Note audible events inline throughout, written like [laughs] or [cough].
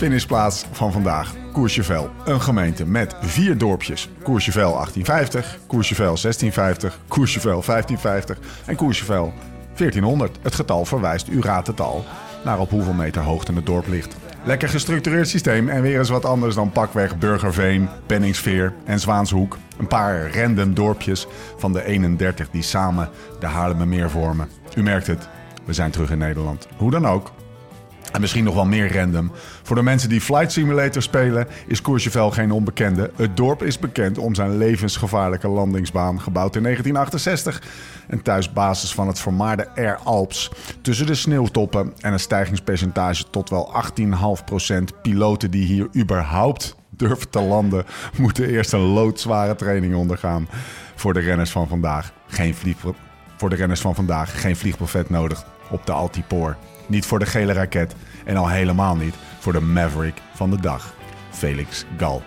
Finishplaats van vandaag. Courchevel, een gemeente met vier dorpjes. Courchevel 1850, Courchevel 1650, Courchevel 1550 en Courchevel 1400. Het getal verwijst, u raadt het al, naar op hoeveel meter hoogte het dorp ligt. Lekker gestructureerd systeem en weer eens wat anders dan pakweg Burgerveen, Penningsveer en Zwaanshoek. Een paar random dorpjes van de 31 die samen de Haarlemmermeer vormen. U merkt het, we zijn terug in Nederland. Hoe dan ook, en misschien nog wel meer random. Voor de mensen die Flight Simulator spelen is Courchevel geen onbekende. Het dorp is bekend om zijn levensgevaarlijke landingsbaan, gebouwd in 1968. En thuisbasis van het vermaarde Air Alps. Tussen de sneeuwtoppen en een stijgingspercentage tot wel 18,5%. Piloten die hier überhaupt durven te landen, moeten eerst een loodzware training ondergaan. Voor de renners van vandaag geen vlieg, voor de renners van vandaag geen vliegbuffet nodig op de Altipoor. Niet voor de gele raket en al helemaal niet voor de Maverick van de dag, Felix Gal.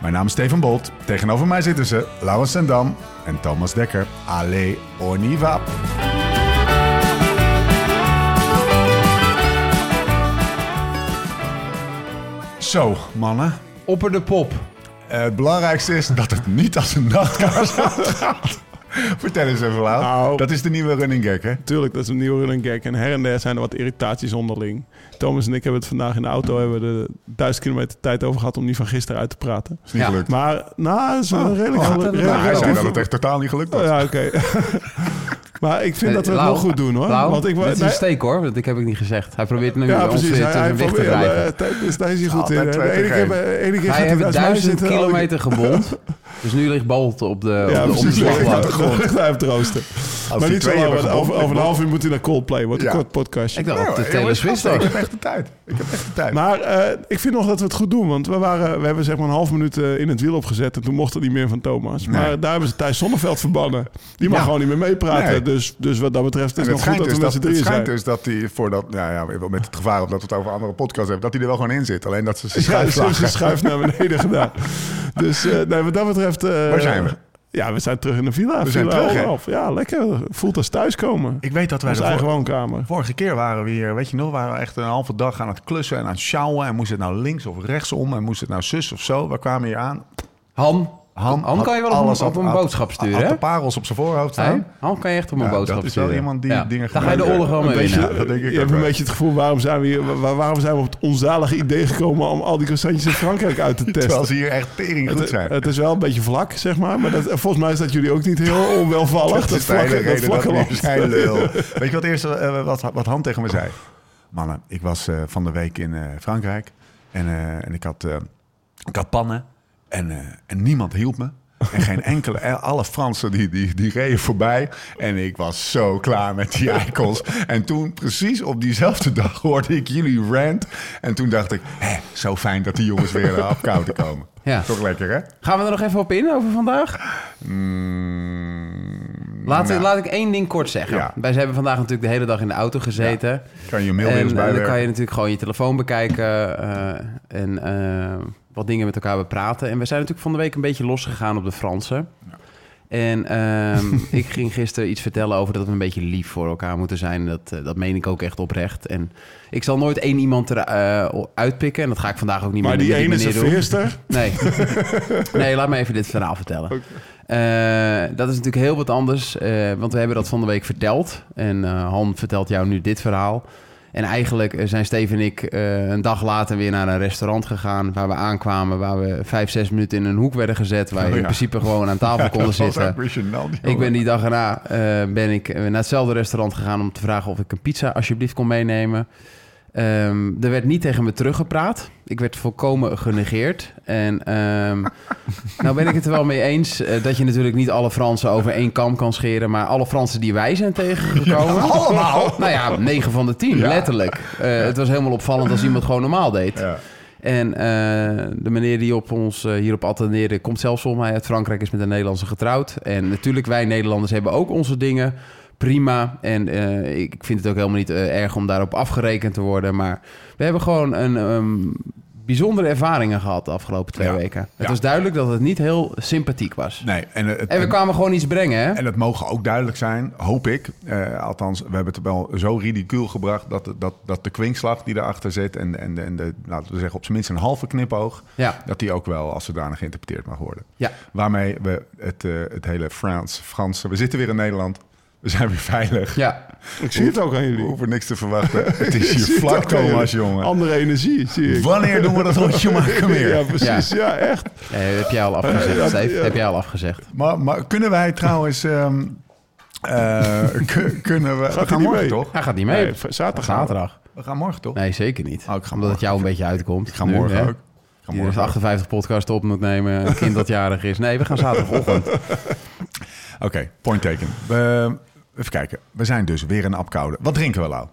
Mijn naam is Steven Bolt. Tegenover mij zitten ze Laurens Sendam en Thomas Dekker. Allez, on y va! Zo, mannen. Opper de pop. Eh, het belangrijkste is dat het niet als een nachtkaars gaat. [laughs] Vertel eens even, Lau. Nou. dat is de nieuwe running gag, hè? Tuurlijk, dat is een nieuwe running gag. En her en der zijn er wat irritaties onderling. Thomas en ik hebben het vandaag in de auto... hebben we er duizend kilometer tijd over gehad... om die van gisteren uit te praten. Is niet Ja. gelukt. Maar, nou, dat is wel een redelijk... Oh, redelijk- nou, hij zei dat het echt totaal niet gelukt was. Ja, oké. [laughs] maar ik vind dat we het Lau, nog goed doen, hoor. Lau, Want ik, dit is nee, een steek hoor, dat ik heb ik niet gezegd. Hij probeert nu ja, ons precies. weer Hij, hij tussen weg te drijven. eh, tijd- dus daar is hij goed in. ene keer, gaat hij mij duizend andere kilometer gebond. Dus nu ligt Bolt op de, Ja, op de, op de precies. hij rooster. Maar niet zo over, een half uur moet hij naar Coldplay. Wordt een Ja. kort podcastje. Ik dacht de Taylor Swift ook. Ik heb echt de tijd. Ik heb echt de tijd. Maar eh, ik vind nog dat we het goed doen. Want we, waren, we hebben zeg maar een half minuut eh, in het wiel opgezet. En toen mocht het niet meer van Thomas. Maar Nee. daar hebben ze Thijs Zonneveld verbannen. Die mag Ja. gewoon niet meer meepraten. Nee. Dus, dus wat dat betreft is het nog goed dat dus we met z'n het schijnt zijn. dus dat hij voordat, nou ja, met het gevaar op dat we het over andere podcasts hebben, dat hij er wel gewoon in zit. Alleen dat ze zijn schuif ze ze naar beneden [laughs] gedaan. Dus eh, nee, wat dat betreft... eh, Waar zijn we? Ja, we zijn terug in de villa. We zijn Villa terug? Olaf. Ja, lekker. Voelt als thuiskomen. Ik weet dat wij Onze de eigen woonkamer. vorige keer waren we hier, weet je nog, waren we echt een halve dag aan het klussen en aan het sjouwen. En moest het nou links of rechtsom en moest het nou zus of zo. We kwamen hier aan. Han, Han, kan je wel op een, op had- een had- boodschap sturen, Had de parels op zijn voorhoofd staan. Han kan je echt op een Ja, boodschap dat is wel sturen. iemand die dingen Dan ga je de oorlog wel mee beetje, dat denk ik je hebt een beetje het gevoel, waarom zijn we, hier, waar- waarom zijn we op het onzalige idee gekomen om al die croissantjes in Frankrijk uit te [laughs] Terwijl testen? ze hier echt tering goed zijn. het is wel een beetje vlak, zeg maar. Maar dat, volgens mij is dat jullie ook niet heel [laughs] onwelvallig. Dat is vlakke- dat land. [laughs] Weet je wat eerst eh, wat, wat Han tegen me zei? Mannen, ik was eh, van de week in eh, Frankrijk en, eh, en ik, had, eh, ik had pannen en, eh, en niemand hielp me. En geen enkele, eh, alle Fransen die, die, die reden voorbij. En ik was zo klaar met die eikels. En toen, precies op diezelfde dag, hoorde ik jullie rant. En toen dacht ik, hè, zo fijn dat die jongens weer afkouden komen. Ja. Toch lekker, hè? Gaan we er nog even op in over vandaag? Mm, Laat, nou, laat ik één ding kort zeggen. Ja. Wij hebben vandaag natuurlijk de hele dag in de auto gezeten. Kan je je mail weer en eh, dan kan je natuurlijk gewoon je telefoon bekijken eh, en wat dingen met elkaar bepraten. En we zijn natuurlijk van de week een beetje losgegaan op de Fransen. En ehm, [laughs] ik ging gisteren iets vertellen over dat we een beetje lief voor elkaar moeten zijn. Dat, eh, dat meen ik ook echt oprecht. En ik zal nooit één iemand eruit uitpikken. En dat ga ik vandaag ook niet Maar meer die met ene meneer doen. serveerster, [laughs] Nee. nee, laat me even dit verhaal vertellen. Eh, dat is natuurlijk heel wat anders, eh, want we hebben dat van de week verteld. En eh, Han vertelt jou nu dit verhaal. En eigenlijk eh, zijn Steven en ik eh, een dag later weer naar een restaurant gegaan... waar we aankwamen, waar we vijf, zes minuten in een hoek werden gezet... waar je Oh, in ja. principe gewoon aan tafel [laughs] Ja, konden zitten. Ik ben die dag erna eh, ben ik naar hetzelfde restaurant gegaan om te vragen of ik een pizza alsjeblieft kon meenemen. Ehm, er werd niet tegen me teruggepraat. Ik werd volkomen genegeerd. En ehm, [laughs] nou ben ik het er wel mee eens eh, dat je natuurlijk niet alle Fransen over één kam kan scheren. Maar alle Fransen die wij zijn tegengekomen. allemaal. Nou ja, 9 van de 10, Ja. letterlijk. Eh, het was helemaal opvallend als iemand gewoon normaal deed. Ja. En eh, de meneer die op ons hierop attendeerde... komt zelfs volgens mij uit Frankrijk, is met een Nederlandse getrouwd. En natuurlijk, wij Nederlanders hebben ook onze dingen. Prima. En eh, ik vind het ook helemaal niet eh, erg om daarop afgerekend te worden. Maar we hebben gewoon een... ehm, bijzondere ervaringen gehad de afgelopen twee Ja. weken. Het Ja. was duidelijk dat het niet heel sympathiek was. Nee, en, het, En we kwamen gewoon iets brengen, hè? En het mogen ook duidelijk zijn, hoop ik. Eh, althans, we hebben het wel zo ridicuul gebracht dat, dat, dat de kwinkslag die erachter zit en, en, en de, laten we zeggen, op zijn minst een halve knipoog, Ja. dat die ook wel als zodanig geïnterpreteerd mag worden. Ja. Waarmee we het, het hele Frans, Franse, we zitten weer in Nederland, we zijn weer veilig. Ja. Ik zie het ook aan We jullie. hoeven niks te verwachten. [laughs] Het is hier vlak, ook Thomas, jongen. Andere energie, zie ik. Wanneer doen we dat rondje [laughs] maken meer? Ja, precies. Ja, echt. Ja, heb jij al afgezegd, Ja, Steve? ja. Heb jij al afgezegd? Maar, maar kunnen wij trouwens... ehm, eh, [laughs] ku- kunnen we... hij we gaan niet morgen, mee? toch? Hij gaat niet mee. Nee, zaterdag. Zaterdag. We gaan morgen, toch? Nee, zeker niet. Oh, ik ga Omdat het jou een beetje uitkomt. Ik ga nu, morgen hè? ook. Ik ga Die dus morgen ook. 58 podcast op moet nemen, een kind dat jarig is. Nee, we gaan zaterdagochtend. Oké, point taken. We, even kijken. We zijn dus weer in Apkoude. Wat drinken we, Lau?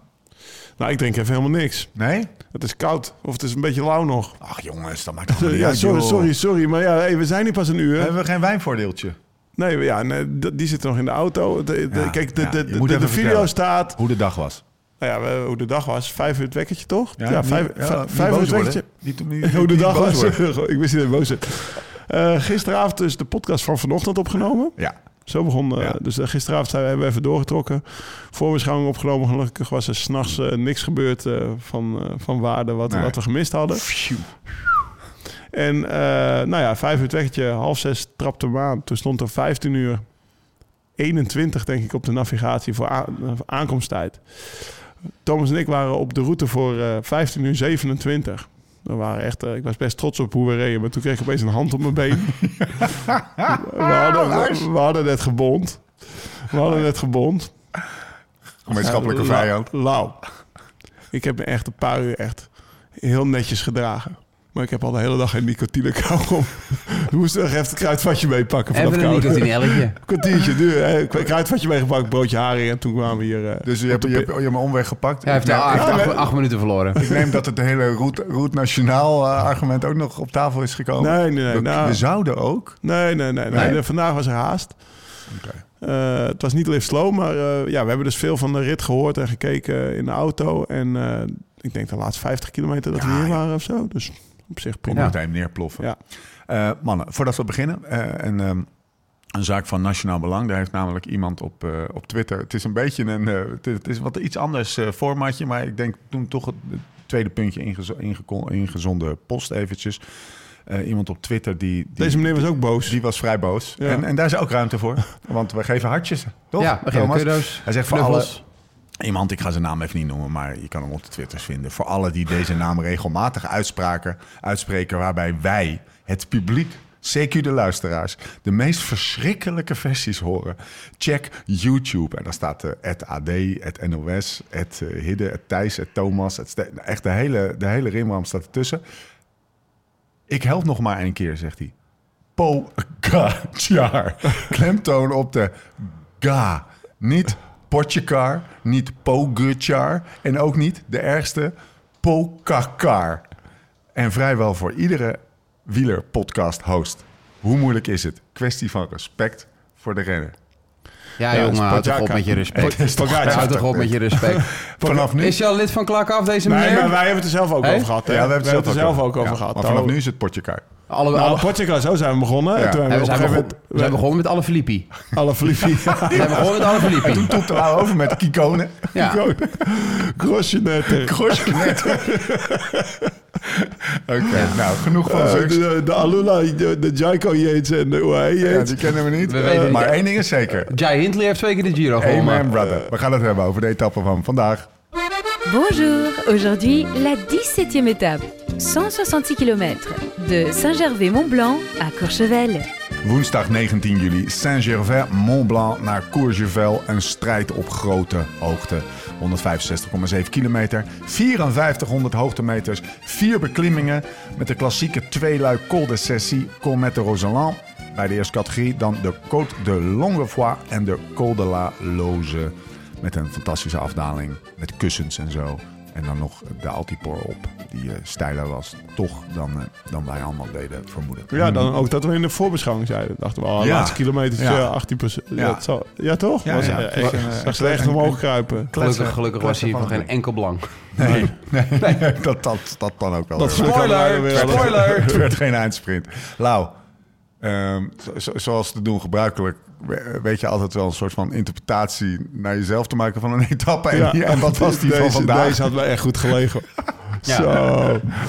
Nou, ik drink even helemaal niks. Nee? Het is koud. Of het is een beetje lauw nog. Ach jongens, dat maakt allemaal niet [laughs] Ja, uit, sorry, joh. sorry, sorry. Maar ja, hey, we zijn hier pas een uur. Hebben we geen wijnvoordeeltje? Nee, ja, nee, d- die zit nog in de auto. De, de- Ja, kijk, de, ja, de, je de, moet de, even video vertellen. staat... Hoe de dag was. Nou ja, we- hoe de dag was. Vijf uur het wekkertje, toch? Ja, niet- vijf, ja, vijf, niet vijf uur boos het worden. wekkertje. Niet, niet, [laughs] Hoe de niet dag boos was. worden. [laughs] ik wist niet dat je boos werd. Eh, gisteravond dus de podcast van vanochtend opgenomen. Ja. Zo begon. eh, Ja. Dus eh, gisteravond zijn we, hebben we even doorgetrokken. Voorbeschouwing opgenomen. Gelukkig was er s'nachts eh niks gebeurd van, van waarde wat, Nee. wat we gemist hadden. En eh, nou ja, vijf uur weggetje, half zes trapte hem aan. Toen stond er 15 uur 21, denk ik, op de navigatie voor, aan- voor aankomsttijd. Thomas en ik waren op de route voor eh 15 uur 27. We waren echt, eh, ik was best trots op hoe we reden, maar toen kreeg ik opeens een hand op mijn been. [laughs] we, hadden, we, we hadden net gebond. We hadden net gebond. Gemeenschappelijke lau- vijand. Lauw. Ik heb me echt een paar uur echt heel netjes gedragen. Maar ik heb al de hele dag geen nicotine kou We moesten nog even het kruidvatje meepakken vanaf Even een koude. nicotinelletje. [laughs] Een kwartiertje duur. hè. Kruidvatje meegepakt, broodje haring. En toen kwamen we hier... eh, Dus je hebt, je, hebt, je hebt een omweg gepakt. Hij heeft, neem- neem- acht, acht minuten verloren. Ik neem dat het hele route, route nationaal eh, argument ook nog op tafel is gekomen. Nee, nee, nee. We, nou, we zouden ook. nee, nee, nee, nee. Nee? Vandaag was er haast. Oké. Eh, het was niet lift slow, maar eh, ja, we hebben dus veel van de rit gehoord en gekeken in de auto. En eh, ik denk de laatste 50 kilometer dat we Ja, hier ja. waren of zo. Dus op zich prima. meteen neerploffen. Ja. Eh, mannen, voordat we beginnen. eh, en, ehm, een zaak van nationaal belang. Daar heeft namelijk iemand op, eh, op Twitter. Het is een beetje een. eh, het, is- het is wat iets anders eh, formatje. Maar ik denk toen toch het, tweede puntje ingezo- ingeko- ingezonden post eventjes. Eh, iemand op Twitter die. die Deze meneer was ook boos. Die was vrij boos. Ja. En, en daar is ook ruimte voor. Want we geven hartjes. Toch? Ja, we geven kudo's. Hij zegt voor alle, Knuffels. Iemand, ik ga zijn naam even niet noemen, maar je kan hem op de Twitters vinden. Voor alle die deze naam regelmatig uitspraken, uitspreken, waarbij wij, het publiek, CQ de luisteraars, de meest verschrikkelijke versies horen. Check YouTube. En daar staat eh, het AD, het NOS, het eh, Hidde, het Thijs, het Thomas. Het Ste- echt de hele, de hele rimram staat ertussen. Ik help nog maar een keer, zegt hij. Pogacar. [laughs] Klemtoon op de ga. Niet Potjekar, niet Pogacar en ook niet de ergste Pokakar. En vrijwel voor iedere wieler-podcast-host. Hoe moeilijk is het? Kwestie van respect voor de renner. Ja, Ja, jongen, houd toch op met je respect. Houd toch op met je respect. Vanaf nu? Is je al lid van Klak af, deze Nee, meneer? maar wij hebben het er zelf ook over gehad. Hè? Ja, we hebben het er zelf ook over Ja, gehad. Maar vanaf Oh. nu is het Potjekar. Alle, Nou, alle, Portugal, zo zijn we begonnen. Ja. En toen en we we zijn gegeven we zijn begonnen met alle Filippi. [laughs] alle Filippi. [laughs] We zijn begonnen met alle Filippi. Toen topte Lau over met Kikone. Ja. Grosje net. Grosjenet. Oké, nou, genoeg van Eh, zulks. de, de Alula, de, de Jaiko Yates en de hoe hij Ja, die kennen we niet. We weten niet. maar één ding is zeker. Jai Hindley heeft twee keer de Giro Amen, gewonnen. brother. We gaan het hebben over de etappe van vandaag. Bonjour, aujourd'hui la 17e étape, 166 km, de Saint-Gervais-Mont-Blanc à Courchevel. Woensdag 19 juli, Saint-Gervais-Mont-Blanc naar Courchevel. Een strijd op grote hoogte. 165,7 kilometer, 5400 hoogtemeters, vier beklimmingen met de klassieke tweeluik Col de Cessy, Col met de Roseland. Bij de eerste categorie dan de Côte de Longuefoy en de Col de la Loze. Met een fantastische afdaling met kussens en zo. En dan nog de Altipor op, die eh, steiler was, toch dan, eh, dan wij allemaal deden vermoeden. Ja, dan ook dat we in de voorbeschouwing zeiden. Dachten we, oh, Ja. laatste kilometer Ja. ja. 18 procent. Ja. Ja. het zal- ja, toch? Ja, was, ja. eh, echt- een, eh, zag ze echt omhoog kruipen. Gelukkig, gelukkig was hij van van geen enkel belang. Nee, nee, nee, dat, dat, dat dan ook wel. Dat [laughs] er weer. Spoiler! Het werd geen eindsprint. Lau, ehm, zo- zo- zoals te doen gebruikelijk, we- weet je altijd wel een soort van interpretatie naar jezelf te maken van een [laughs] etappe. En, Ja. en wat was die deze, van vandaag? Deze had mij echt goed gelegen. [laughs] Ja. Zo.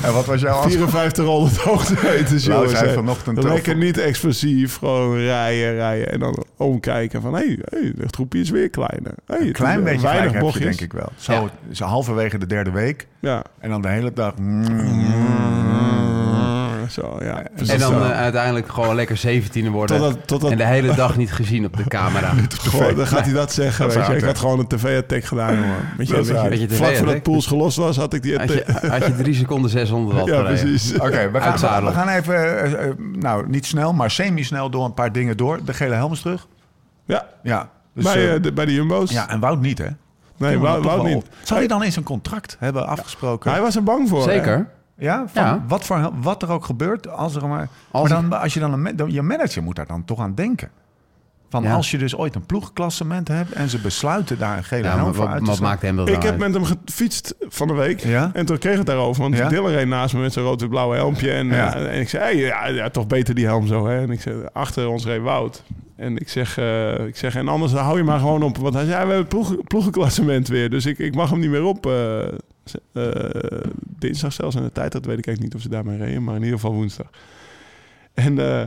En wat was jouw afspraak? 54 honderd hoogtemeters, Lau jongens. hè. vanochtend Lekker niet explosief, gewoon rijden, rijden. En dan omkijken van, hé, hey, hey, het groepje is weer kleiner. Hey, Een klein beetje weinig heb je denk ik wel. Zo, Ja. zo halverwege de derde week. Ja. En dan de hele dag... Zo, ja. En dan eh, uiteindelijk gewoon lekker 17e worden. Totdat, totdat, En de hele dag niet gezien op de camera. [laughs] Goh, dan gaat hij dat zeggen. Dat weet je. Ik had gewoon een tv-attack gedaan, jongen. Weet je, weet je, vlak voordat? Pools gelost was, had ik die Had je, attack. [laughs] had je drie seconden 600 watt Ja, precies. Oké, we, gaan- we, gaan even, eh, eh, nou niet snel, maar semi-snel door een paar dingen door. De gele helm is terug. Ja, Ja. Dus, bij, de, bij de Jumbo's. ja, en Wout niet, hè? nee, Wout, niet. op. Zou hij dan eens een contract hebben afgesproken? Hij was er bang voor. hè? Zeker. Ja, van Ja. Wat, voor, wat er ook gebeurt, als er maar. Als maar dan, als je dan een, je manager moet daar dan toch aan denken. Van Ja. als je dus ooit een ploegklassement hebt en ze besluiten daar een gele Ja, helm maar voor wat, uit te wat maakt hem dat Ik heb uit? met hem gefietst van de week. Ja? En toen kreeg het daarover. Want Ja? Dylan reed naast me met zijn rood-blauwe helmpje. En, Ja. eh, en ik zei, hey, ja, ja, toch beter die helm zo. Hè? En ik zei, achter ons reed Wout. En ik zeg, eh, ik zeg, en anders hou je maar gewoon op. Want hij zei, ja, we hebben het ploeg, ploegenklassement weer. Dus ik, ik mag hem niet meer op. eh, eh, dinsdag zelfs in de tijd. Dat weet ik eigenlijk niet of ze daarmee reden. Maar in ieder geval woensdag. En eh,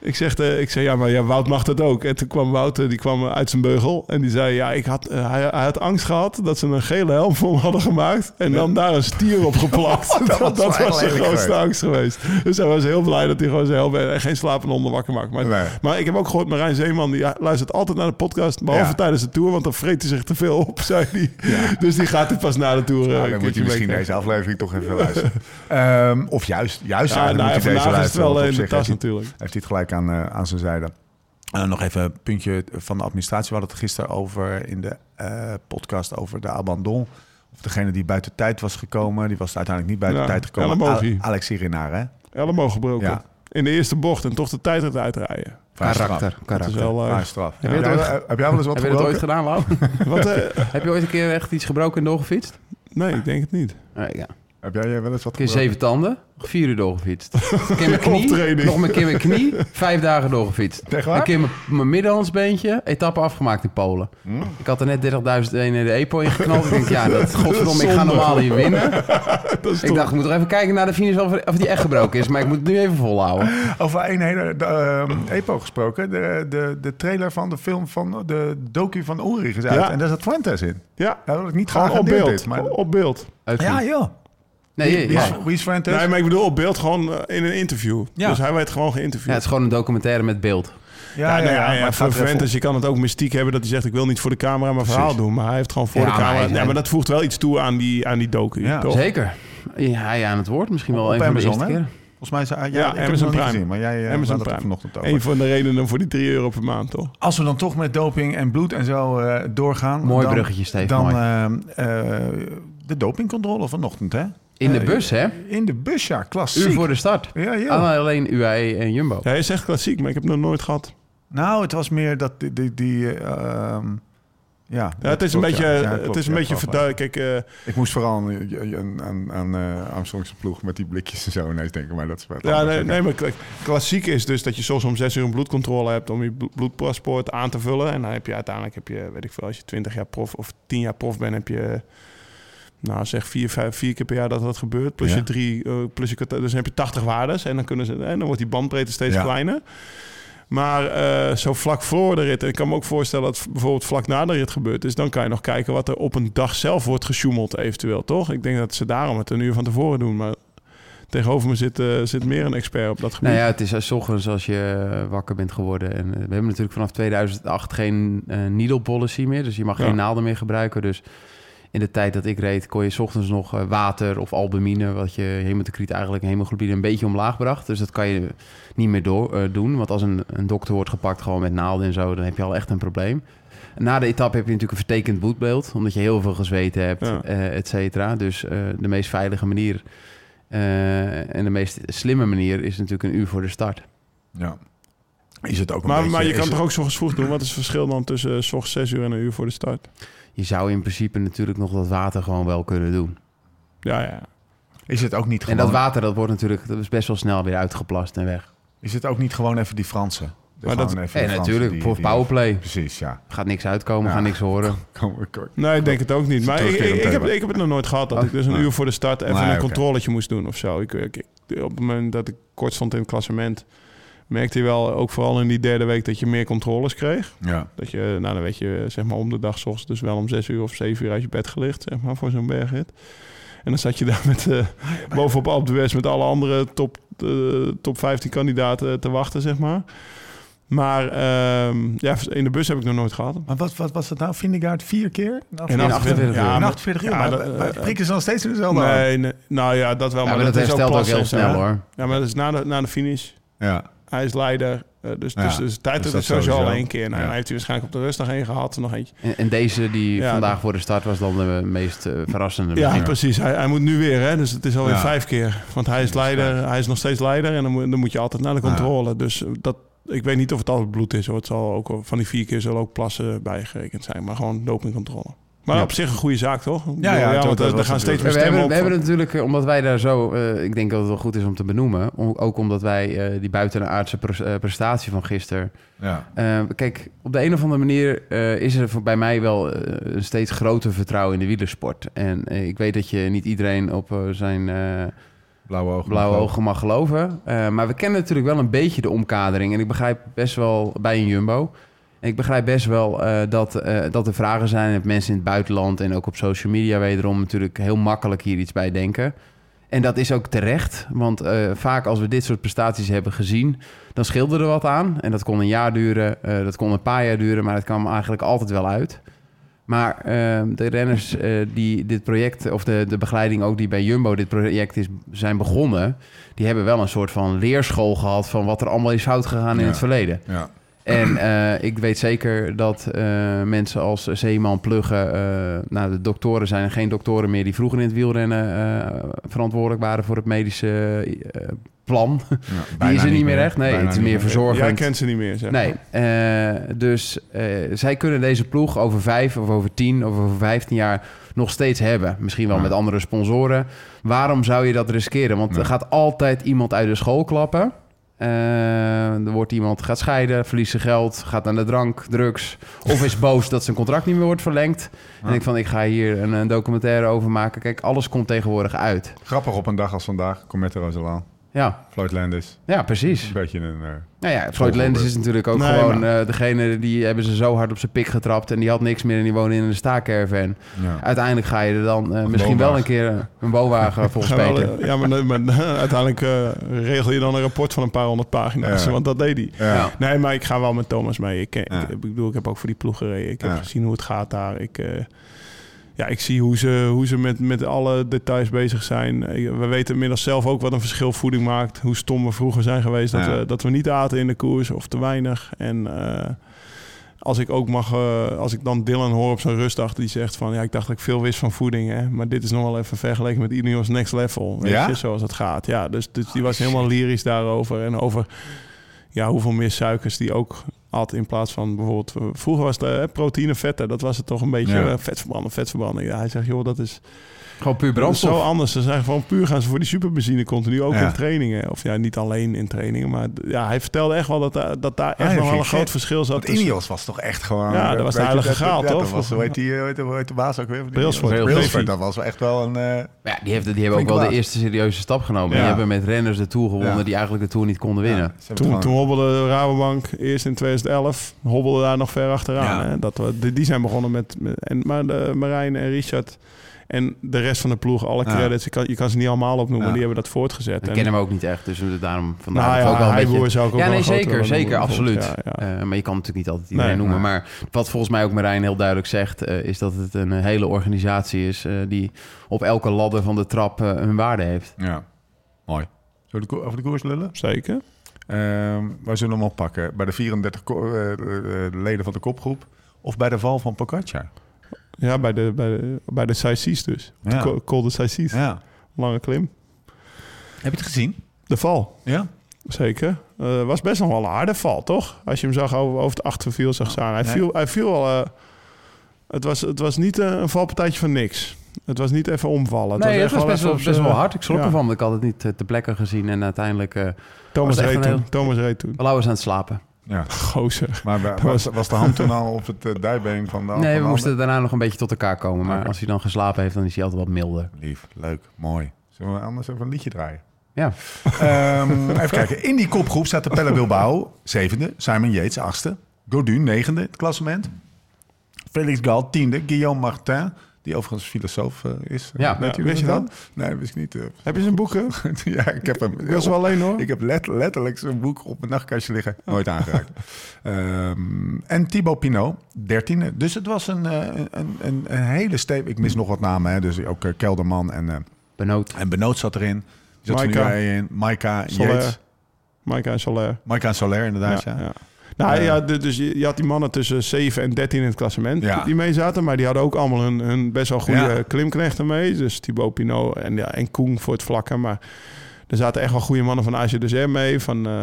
ik, zeg, eh, ik zei, ja, maar ja, Wout mag dat ook. En toen kwam Wout, die kwam uit zijn beugel. En die zei, ja, ik had, eh, hij, hij had angst gehad dat ze een gele helm voor hem hadden gemaakt. En dan daar een stier op geplakt. [laughs] dat was dat, wel was zijn grootste angst geweest. Dus hij was heel blij dat hij gewoon zijn helm en geen slapende honden wakker maakt. Maar, Nee. maar ik heb ook gehoord, Marijn Zeeman, die luistert altijd naar de podcast. Behalve Ja. tijdens de tour, want dan vreet hij zich te veel op, zei hij. Dus die gaat hij pas na de tour. eh, Nou, dan moet je misschien deze aflevering toch even luisteren. Ehm, of juist, juist Ja, nou, moet je deze vandaag is het luisteren. wel in de tas natuurlijk. heeft hij het gelijk aan, eh, aan zijn zijde. Eh, nog even een puntje van de administratie. We hadden het gisteren over in de eh, podcast over de abandon. Of degene die buiten tijd was gekomen. Die was uiteindelijk niet buiten Ja, tijd gekomen. elleboogie. Al- Alexis Renaar, hè? Elleboog gebroken. Ja. In de eerste bocht en toch de tijd het uitrijden. Karakter. Dat is karakter. wel... Vrij straf. Ja. Heb, heb jij wel eens wat Heb je dat ooit gedaan, Lau? [laughs] wat, eh, Heb je ooit een keer echt iets gebroken en doorgefietst? nee, ik denk het niet. Ja. Heb jij wel eens wat keer zeven tanden, vier uur doorgefietst. Een keer mijn [laughs] knie, nog een keer mijn knie, [laughs] vijf dagen doorgefietst. Echt waar? Een keer mijn, mijn middenhandsbeentje, etappe afgemaakt in Polen. Hm? Ik had er net 30.000 in de EPO ingeknald. Ik denk, ja, dat, godverdomme, ik ga normaal hier winnen. [laughs] Dat is Ik dacht, ik moet er even kijken naar de finish of, of die echt gebroken is. Maar ik moet het nu even volhouden. Over een hele de, ehm, EPO gesproken. De, de, de trailer van de film van de docu van Ulrich is uit. Ja. En daar zat Fuentes in. Ja, Ja, dat ik niet gewoon op beeld. dit, maar... Op beeld. Ja, joh. Nee, ja. is, wie is Fuentes? Nee, maar ik bedoel op beeld gewoon eh, in een interview. Ja. Dus hij werd gewoon Ja, geïnterviewd. het is gewoon een documentaire met beeld. ja, Ja, nou ja, ja, voor Fuentes, je kan het ook mystiek hebben dat hij zegt... ik wil niet voor de camera mijn verhaal Precies. doen. Maar hij heeft gewoon voor Ja, de camera... ja, maar dat voegt wel iets toe aan die, aan die docu. Ja, toch? Zeker. Ja, hij aan het woord. Misschien wel Op een van de Amazon, eerste hè? keren. Volgens mij is hij... Ja, Ja, ik heb Amazon Prime. gezien, maar jij eh, Amazon Prime. vanochtend over. Een van de redenen voor die 3 euro per maand, toch? Als we dan toch met doping en bloed en zo eh, doorgaan... Mooi dan, bruggetje, Steve. Dan de dopingcontrole vanochtend, hè? In de eh, bus, hè? In de bus, ja. Klassiek. Uur voor de start. Ja, ja. Alleen UAE en Jumbo. Ja, hij is echt klassiek, maar ik heb het nog nooit gehad. Nou, het was meer dat die... die, die eh, ehm, ja, Ja, het is een klopt, beetje, ja. Het is een ja, beetje verduidelijk. Kijk, eh, Ik moest vooral aan, aan, eh, Armstrongse ploeg met die blikjes en zo ineens denken, maar dat is wat ja, nee, nee, maar kla- klassiek is dus dat je soms om zes uur een bloedcontrole hebt om je blo- bloedpaspoort aan te vullen. En dan heb je uiteindelijk, heb je, weet ik veel, als je 20 jaar prof of 10 jaar prof bent, heb je, nou zeg vier, vijf, vier keer per jaar dat dat gebeurt. Plus Ja. je drie, eh, plus je, dus dan heb je 80 waardes en dan, kunnen ze, en dan wordt die bandbreedte steeds Ja. kleiner. Maar eh, zo vlak voor de rit, en ik kan me ook voorstellen dat bijvoorbeeld vlak na de rit gebeurt is, dan kan je nog kijken wat er op een dag zelf wordt gesjoemeld eventueel, toch? Ik denk dat ze daarom het een uur van tevoren doen, maar tegenover me zit, eh, zit meer een expert op dat gebied. Nou ja, het is als ochtends als je wakker bent geworden. En we hebben natuurlijk vanaf 2008 geen eh needle policy meer. Dus je mag Ja. geen naalden meer gebruiken. Dus in de tijd dat ik reed, kon je 's ochtends nog eh, water of albumine, wat je hemotocriet eigenlijk en hemoglobine een beetje omlaag bracht. Dus dat kan je niet meer door, eh, doen. Want als een, een dokter wordt gepakt gewoon met naalden en zo, dan heb je al echt een probleem. Na de etappe heb je natuurlijk een vertekend boetbeeld, omdat je heel veel gezweten hebt, Ja. eh, et cetera. Dus eh, de meest veilige manier eh, en de meest slimme manier is natuurlijk een uur voor de start. Ja. Is het ook een Maar, beetje... maar je kan het- toch ook zo vroeg doen? Wat is het verschil dan tussen uh, s ochtends 6 uur en een uur voor de start? Je zou in principe natuurlijk nog dat water gewoon wel kunnen doen. Ja, ja. Is het ook niet En dat water, dat wordt natuurlijk dat is best wel snel weer uitgeplast en weg. Is het ook niet gewoon even die Fransen? Maar dat- even En Fransen natuurlijk, die- voor die- powerplay. Precies, ja. Gaat niks uitkomen, Ja. gaat niks horen. [laughs] Kom, kom. Nee, ik denk het ook niet. Maar ik, ik, terugkerend ik heb, ik heb het nog nooit gehad dat Oh, ik dus een uur voor de start even Nee, een controletje moest doen of zo. Ik, ik, ik- op het moment dat ik kort stond in het klassement, merkte je wel, ook vooral in die derde week, dat je meer controles kreeg. Ja. Dat je, nou dan weet je, zeg maar om de dag 's ochtends dus wel om zes uur of zeven uur uit je bed gelicht, zeg maar, voor zo'n bergrit. En dan zat je daar met, eh, [laughs] bovenop Alpe d'Huez met alle andere top, eh, top 15 kandidaten te wachten, zeg maar. Maar ehm, ja, in de bus heb ik nog nooit gehad. Maar wat, wat was het nou? Vindegaard vier keer? Nou, In 48 uur. Ja, in maar- 48 uur. ja, maar, dat- maar eh, prikken ze nog steeds in dezelfde? Nee, nee, nou ja, dat wel. Ja, maar, maar dat is herstelt ook plassen, heel snel hè? hoor. Ja, maar dat is na de, na de finish. Ja. Hij is leider. eh, dus, Ja, dus, dus tijd dus is sowieso al één keer. Nou, Ja. hij heeft hij waarschijnlijk op de rust nog één gehad. Nog eentje. En, en deze die Ja, vandaag voor de start was dan de meest eh, verrassende. Ja, precies. Hij, hij moet nu weer. Hè? Dus het is alweer Ja. vijf keer. Want hij is leider. Hij is nog steeds leider. En dan moet, dan moet je altijd naar de controle. Dus dat, ik weet niet of het altijd bloed is. Hoor. Het zal ook van die vier keer zullen ook plassen bijgerekend zijn. Maar gewoon dopingcontrole. Maar Ja. op zich een goede zaak, toch? Ja, ja, want er, was gaan steeds meer we hebben, op. we hebben natuurlijk, eh, omdat wij daar zo, eh, ik denk dat het wel goed is om te benoemen, ook omdat wij eh, die buitenaardse pres- eh, prestatie van gisteren. Ja. eh, kijk, op de een of andere manier eh, is er voor, bij mij wel eh, een steeds groter vertrouwen in de wielersport. En eh, ik weet dat je niet iedereen op eh, zijn eh, Blauwe ogen. blauwe ogen mag geloven. Eh, maar we kennen natuurlijk wel een beetje de omkadering. En ik begrijp best wel bij een Jumbo. Ik begrijp best wel eh, dat, eh, dat er vragen zijn. En mensen in het buitenland en ook op social media wederom natuurlijk heel makkelijk hier iets bij denken. En dat is ook terecht. Want eh, vaak als we dit soort prestaties hebben gezien, dan scheelde er wat aan. En dat kon een jaar duren, dat kon een paar jaar duren, maar het kwam eigenlijk altijd wel uit. Maar eh, de renners die dit project, of de, de begeleiding ook die bij Jumbo dit project is, zijn begonnen, die hebben wel een soort van leerschool gehad van wat er allemaal is fout gegaan in het verleden. Ja. En eh, ik weet zeker dat eh, mensen als Zeeman, Pluggen, eh, nou de doktoren zijn er geen doktoren meer die vroeger in het wielrennen eh, verantwoordelijk waren voor het medische eh, plan. Ja, Die is er niet meer echt. Nee, het is meer verzorgend. Jij kent ze niet meer, zeg Nee, eh, dus eh, zij kunnen deze ploeg over vijf of over tien of over vijftien jaar nog steeds hebben. Misschien wel Ja. met andere sponsoren. Waarom zou je dat riskeren? Want Ja. er gaat altijd iemand uit de school klappen. Eh, er wordt iemand gaat scheiden, verliest zijn geld, gaat naar de drank, drugs. Of is boos dat zijn contract niet meer wordt verlengd. En ik van, ik ga hier een, een documentaire over maken. Kijk, alles komt tegenwoordig uit. Grappig op een dag als vandaag. Comette Roselaan. Ja, Floyd Landis. ja precies. Een beetje een... eh, Nou ja, Floyd Landis is natuurlijk ook Nee, gewoon maar- eh, degene die hebben ze zo hard op zijn pik getrapt en die had niks meer en die woonde in een staakerven. ja. Uiteindelijk ga je er dan eh, misschien wel een keer een woonwagen [laughs] Peter. eh, ja, maar, maar [laughs] uiteindelijk regel je dan een rapport van een paar honderd pagina's. Ja. Want dat deed hij. Ja. Nee, maar ik ga wel met Thomas mee. Ik, ik, ik bedoel, ik heb ook voor die ploeg gereden. Ik heb gezien hoe het gaat daar. Ik, ja, ik zie hoe ze, hoe ze met, met alle details bezig zijn. We weten inmiddels zelf ook wat een verschil voeding maakt. Hoe stom we vroeger zijn geweest. Dat, we, dat we niet aten in de koers of te weinig. En eh, als ik ook mag, eh, als ik dan Dylan hoor op zo'n rustdag die zegt van ja, ik dacht dat ik veel wist van voeding, hè, maar dit is nog wel even vergeleken met Ineos Next Level, weet Ja? je, zoals het gaat. Ja, dus, dus die was helemaal lyrisch daarover en over ja, hoeveel meer suikers die ook had in plaats van bijvoorbeeld eh, vroeger was het eh, proteïne, vetten, dat was het toch een beetje Ja. eh, vetverbranden, vetverbranden. Ja, hij zegt joh, dat is Gewoon puur is zo brandstof. anders. Ze zijn gewoon puur gaan ze voor die superbenzine continu, ook Ja. in trainingen. Of ja, niet alleen in trainingen, maar ja, hij vertelde echt wel dat, daar- dat daar echt nog wel vind een groot vet. verschil zat. Want Ineos was toch echt gewoon... Ja, dat was de heilige toch? Dat was, hoe heet, die, hoe heet, hoe heet de baas ook weer? Brailsford. Brailsford, dat was wel echt wel een... eh, Ja, die, heeft, die hebben ook wel de eerste serieuze stap genomen. Die hebben met renners de Tour gewonnen Ja. die eigenlijk de Tour niet konden winnen. Toen, toen hobbelde Rabobank eerst in 2011, hobbelde daar nog ver achteraan. Ja. Hè? Dat we, die, die zijn begonnen met... met en, maar de, Marijn en Richard en de rest van de ploeg, alle Ja. credits, je kan, je kan ze niet allemaal opnoemen, Ja. die hebben dat voortgezet. Ik En- ken hem ook niet echt, dus daarom vandaar nou ja, ook wel een beetje... zou ik ook Ja, wel nee, zeker, zeker, absoluut. bijvoorbeeld. Ja, ja. Eh, maar je kan natuurlijk niet altijd iedereen Nee, noemen. Maar wat volgens mij ook Marijn heel duidelijk zegt... eh, is dat het een hele organisatie is... eh, die op elke ladder van de trap eh, hun waarde heeft. Ja, mooi. Zullen we over de koers lullen? Zeker. Ehm wij zullen hem oppakken. Bij de 34 ko- eh, eh, leden van de kopgroep of bij de val van Pogacar? Ja, bij de, bij de, bij de dus. Ja. De Col- Col de Saïs. Ja. Lange klim. Heb je het gezien? De val, Ja. zeker. Eh was best nog wel een harde val, toch? Als je hem zag over, over het achterwiel zag staan. Hij Nee. viel, hij viel wel... eh, het, was, het was niet eh, een valpartijtje van niks. Het was niet even omvallen. Het nee, het was best wel, best wel hard. Ik schrok ja. ervan, want ik had het niet te plekken gezien. En uiteindelijk Thomas Was reed toen. heel- Thomas reed toen. Lau was aan het slapen. Ja. Gozer. Maar wa- was, was de hand toen al op het eh, dijbeen van de nee, we de moesten daarna nog een beetje tot elkaar komen. Maar als hij dan geslapen heeft, dan is hij altijd wat milder. Lief, leuk, mooi. Zullen we anders even een liedje draaien? Ja, Ehm, [laughs] even kijken. In die kopgroep staat de Pelle Bilbao, zevende. Simon Yates, achtste. Godu, negende het klassement. Felix Gal, tiende. Guillaume Martin, die overigens filosoof eh, is. Ja. Weet Ja, u wist je dat? Nee, dat wist ik niet. eh. Heb je zijn boeken? [laughs] ja, ik heb hem. Ik was wel alleen hoor. Ik heb let- letterlijk zo'n boek op mijn nachtkastje liggen. Nooit aangeraakt. [laughs] Ehm, en Thibaut Pinot, dertiende. Dus het was een, eh, een, een, een hele stevig... Ik mis nog wat namen, hè. Dus ook Kelderman en, eh benoot. en Benoot zat erin. Zat nu Maika. in. Maika, Soler. Yates. Maaike en Soler. Maika en Soler, inderdaad, ja. Ja, ja. Nou Eh. ja, dus je, je had die mannen tussen 7 en 13 in het klassement Ja. die mee zaten. Maar die hadden ook allemaal hun, hun best wel goede Ja. klimknechten mee. Dus Thibaut Pinot en, ja, en Koen voor het vlakke. Maar er zaten echt wel goede mannen van AG de Zer mee. Van, eh,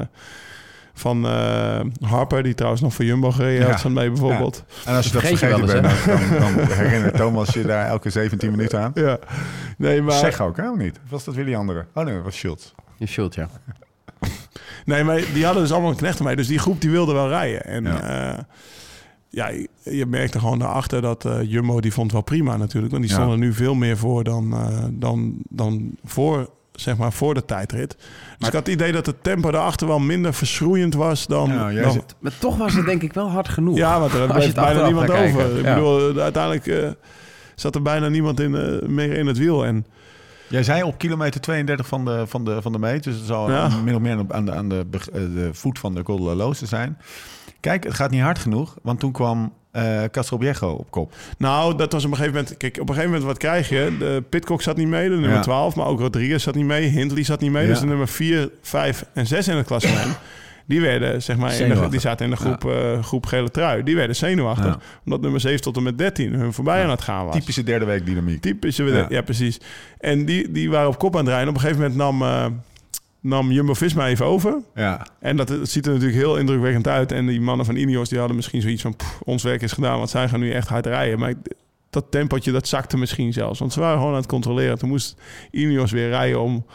van eh, Harper, die trouwens nog voor Jumbo gereden Ja. had, mee bijvoorbeeld. En als je dat Vergeet je vergeten bent, dan, dan, herinnert Thomas je daar elke 17 minuten aan. Ja. Nee, maar, Zeg ook, hè, of niet? Of was dat weer die andere? Oh nee, dat was Schultz. Je shield, ja. Nee, maar die hadden dus allemaal een knechten mee. Dus die groep die wilde wel rijden. En Ja. ja, ja je, merkte gewoon daarachter dat eh, Jumbo die vond wel prima natuurlijk. Want die Ja. stonden nu veel meer voor dan, eh, dan, dan voor, zeg maar, voor de tijdrit. Dus ik had het idee dat het tempo daarachter wel minder verschroeiend was dan... Ja, jij dan- zit- Maar toch was het denk ik wel hard genoeg. ja, want er [laughs] bleef bijna niemand over. kijken, Ik bedoel, eh, uiteindelijk eh, zat er bijna niemand in, eh, meer in het wiel. En Jij zei op kilometer 32 van de, van de, van de meet. Dus het zal Ja. min of meer aan de, aan de, eh, de voet van de Col de la Loze zijn. Kijk, het gaat niet hard genoeg. Want toen kwam eh Castro Viejo op kop. Nou, dat was op een gegeven moment... Kijk, op een gegeven moment, wat krijg je? De Pitcock zat niet mee, de nummer Ja. 12. Maar ook Rodriguez zat niet mee. Hindley zat niet mee. Ja. Dus de nummer 4, 5 en 6 in het klassement... [clears throat] Die werden, zeg maar, in de, die zaten in de groep, eh, groep gele trui. Die werden zenuwachtig. Ja. Omdat nummer 7 tot en met 13 hun voorbij aan het gaan was. Typische derde week dynamiek. Typische, Ja. ja. precies. En die, die waren op kop aan het rijden. Op een gegeven moment nam, eh, nam Jumbo-Visma even over. Ja, En dat, het ziet er natuurlijk heel indrukwekkend uit. En die mannen van Ineos die hadden misschien zoiets van... "Pff, ons werk is gedaan, want zij gaan nu echt hard rijden. Maar dat tempotje, dat zakte misschien zelfs. Want ze waren gewoon aan het controleren. Toen moest Ineos weer rijden om,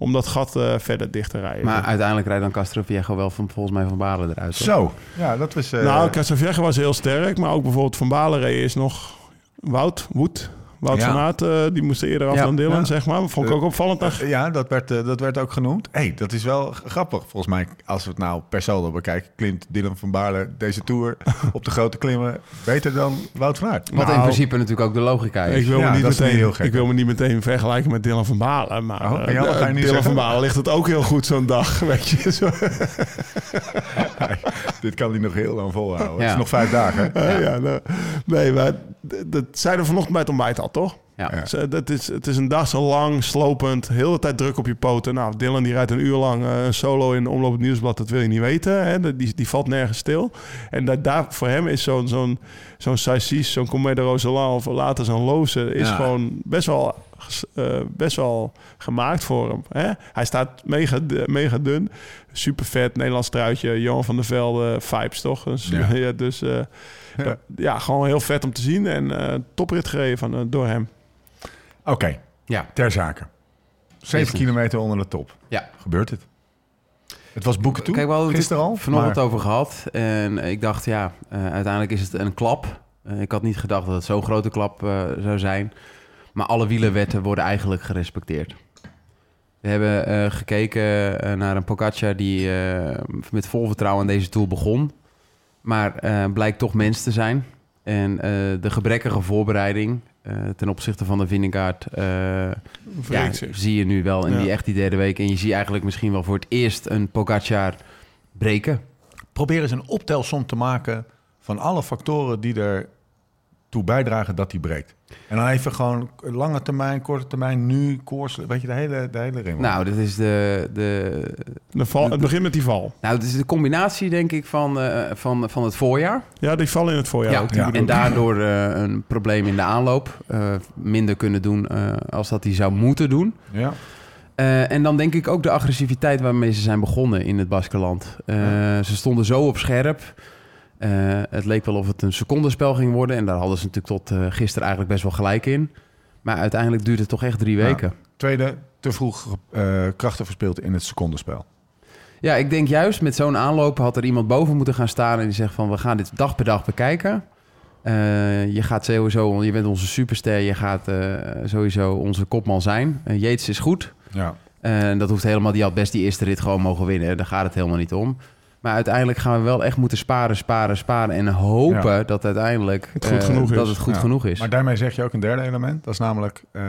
om dat gat eh, verder dicht te rijden. Maar uiteindelijk rijdt dan Castro Viejo wel van, volgens mij van Balen eruit. toch? zo. Ja, dat was... eh, nou, Casavieja was heel sterk. Maar ook bijvoorbeeld Van Balen reed is nog... Wout, Woed, Wout Ja. van Aert, eh, die moest er eerder af Ja, dan Dylan, ja. zeg maar. Vond ik ook opvallend. Eh, ja, dat werd, eh, dat werd ook genoemd. hey, dat is wel grappig. Volgens mij, als we het nou per saldo bekijken... klimt Dylan van Baarle deze Tour [laughs] op de grote klimmen... beter dan Wout van Aert. Wat in Nou, principe natuurlijk ook de logica is. Ik wil, Ja, me niet meteen, heel gek, ik wil me niet meteen vergelijken met Dylan van Balen. Maar Oh, eh, Dylan zeggen? van Balen ligt het ook heel goed zo'n dag. [laughs] Weet je, zo. [laughs] Dit kan hij nog heel lang volhouden. Het Ja. is nog vijf dagen. Ja. nou, nee, maar dat zeiden we vanochtend bij het ontbijt al, toch? Ja. Dat is, het is een dag zo lang, slopend, heel de tijd druk op je poten. Nou, Dylan die rijdt een uur lang eh, een solo in Omloop het Nieuwsblad, dat wil je niet weten. Hè? Die, die valt nergens stil. En dat, daar, voor hem is zo'n zo'n zo'n Saïs, zo'n Comé de Roseland of later zo'n Loze... is Ja. gewoon best wel, eh, best wel gemaakt voor hem. Hè? Hij staat mega, mega dun, super vet, Nederlands truitje, Johan van der Velde, vibes toch? Dus, Ja. [laughs] ja. dus eh, Ja. dat- ja, gewoon heel vet om te zien en eh toprit gereden van, door hem. Oké, Ja. ter zake. Zeven Business. kilometer onder de top. Ja. Gebeurt het? Het was boeken toe, Kijk, we hadden gisteren al. vanochtend maar- over gehad. En ik dacht, ja, eh, uiteindelijk is het een klap. Eh, ik had niet gedacht dat het zo'n grote klap eh, zou zijn. Maar alle wielerwetten worden eigenlijk gerespecteerd. We hebben eh, gekeken eh, naar een Pogacar die eh, met vol vertrouwen aan deze Tour begon. Maar blijkt toch mens te zijn. En de gebrekkige voorbereiding ten opzichte van de Vingegaard... eh, ja, zie je nu wel in Ja. die echt die derde week. En je ziet eigenlijk misschien wel voor het eerst een Pogacar breken. Probeer eens een optelsom te maken van alle factoren die er toe bijdragen dat hij breekt. En dan even gewoon lange termijn, korte termijn, nu, koers, weet je, de hele, de hele ring. Nou, dit is de, de, De val, het begint met die val. nou, het is de combinatie, denk ik, van, eh, van, van het voorjaar. Ja, die val in het voorjaar ook. die ja. En daardoor eh, een probleem in de aanloop. eh, minder kunnen doen eh, als dat hij zou moeten doen. ja. Eh, en dan denk ik ook de agressiviteit waarmee ze zijn begonnen in het Baskeland. Eh, Ze stonden zo op scherp. Eh, het leek wel of het een secondenspel ging worden. En daar hadden ze natuurlijk tot eh, gisteren eigenlijk best wel gelijk in. Maar uiteindelijk duurde het toch echt drie weken. Tweede, te vroeg eh, krachten verspeeld in het secondenspel. Ja, ik denk juist met zo'n aanloop had er iemand boven moeten gaan staan en die zegt van we gaan dit dag per dag bekijken. Je gaat sowieso, je bent onze superster, je gaat sowieso onze kopman zijn. Uh, Yates is goed. Ja. En dat hoeft helemaal, die had best die eerste rit gewoon mogen winnen. Daar gaat het helemaal niet om. Maar uiteindelijk gaan we wel echt moeten sparen, sparen, sparen. En hopen Ja. dat uiteindelijk Het goed eh, genoeg is. dat het goed Ja. genoeg is. Maar daarmee zeg je ook een derde element. Dat is namelijk eh,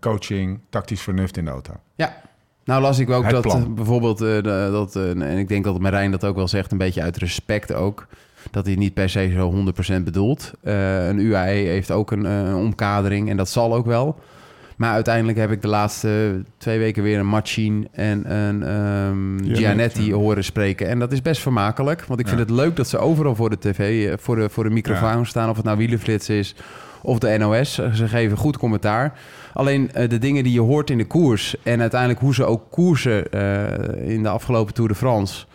coaching, tactisch vernuft in de auto. Ja. Nou las ik ook Het dat plan. bijvoorbeeld, eh, dat, eh, en ik denk dat Marijn dat ook wel zegt, een beetje uit respect ook, dat hij niet per se zo 100% bedoelt. Eh, een UAE heeft ook een, eh, een omkadering en dat zal ook wel. Maar uiteindelijk heb ik de laatste twee weken weer een Machine en een Ja, Gianetti ja. horen spreken. En dat is best vermakelijk, want ik vind het leuk dat ze overal voor de tv, eh, voor de, voor de microfoon staan. Of het nou wielenflits is of de NOS. Ze geven goed commentaar. Alleen eh, de dingen die je hoort in de koers en uiteindelijk hoe ze ook koersen eh, in de afgelopen Tour de France.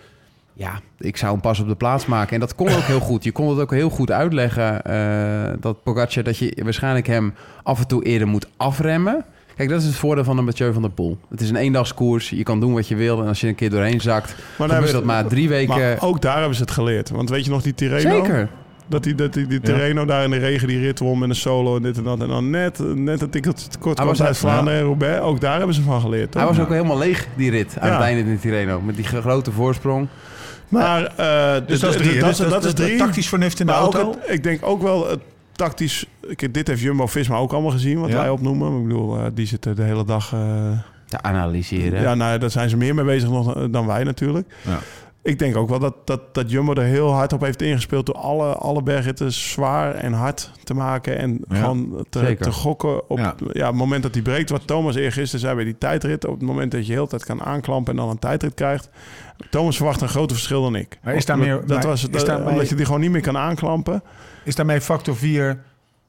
Ja, ik zou hem pas op de plaats maken. En dat kon ook heel goed. Je kon het ook heel goed uitleggen eh, dat Pogacar, dat je waarschijnlijk hem af en toe eerder moet afremmen. Kijk, dat is het voordeel van een Mathieu van der Poel. Het is een eendagskoers. Je kan doen wat je wil. En als je een keer doorheen zakt, Maar, gebeurt hebben ze- dat maar drie weken. maar ook daar hebben ze het geleerd. Want weet je nog die Tirreno? Zeker. Dat die, dat die, die Tirreno daar in de regen die rit won met een solo en dit en dat. En dan net, net een tikkeltje te kort Hij kwam was uit Vlaanderen en Roubaix. Ook daar hebben ze van geleerd. toch? Hij was ook helemaal leeg, die rit, aan Ja. het einde in de Tirreno. Met die grote voorsprong. Maar, eh, Dus dat is drie. Dat, Dus dat, is drie. Tactisch vernuft in de Maar auto. het- ik denk ook wel het tactisch... Ik, dit heeft Jumbo-Visma ook allemaal gezien, wat Ja. wij opnoemen. Ik bedoel, eh, die zitten de hele dag... eh, Te analyseren. ja, nou, daar zijn ze meer mee bezig nog, dan wij natuurlijk. Ja. Ik denk ook wel dat, dat, dat Jumbo er heel hard op heeft ingespeeld... door alle, alle bergritten zwaar en hard te maken... en Ja, gewoon te, te gokken op Ja. ja. het moment dat hij breekt. Wat Thomas eergisteren zei bij die tijdrit... op het moment dat je heel tijd kan aanklampen en dan een tijdrit krijgt... Thomas verwacht een groter verschil dan ik. Maar is daar meer- dat maar was is dat, daarmee- omdat je die gewoon niet meer kan aanklampen. Is daarmee factor 4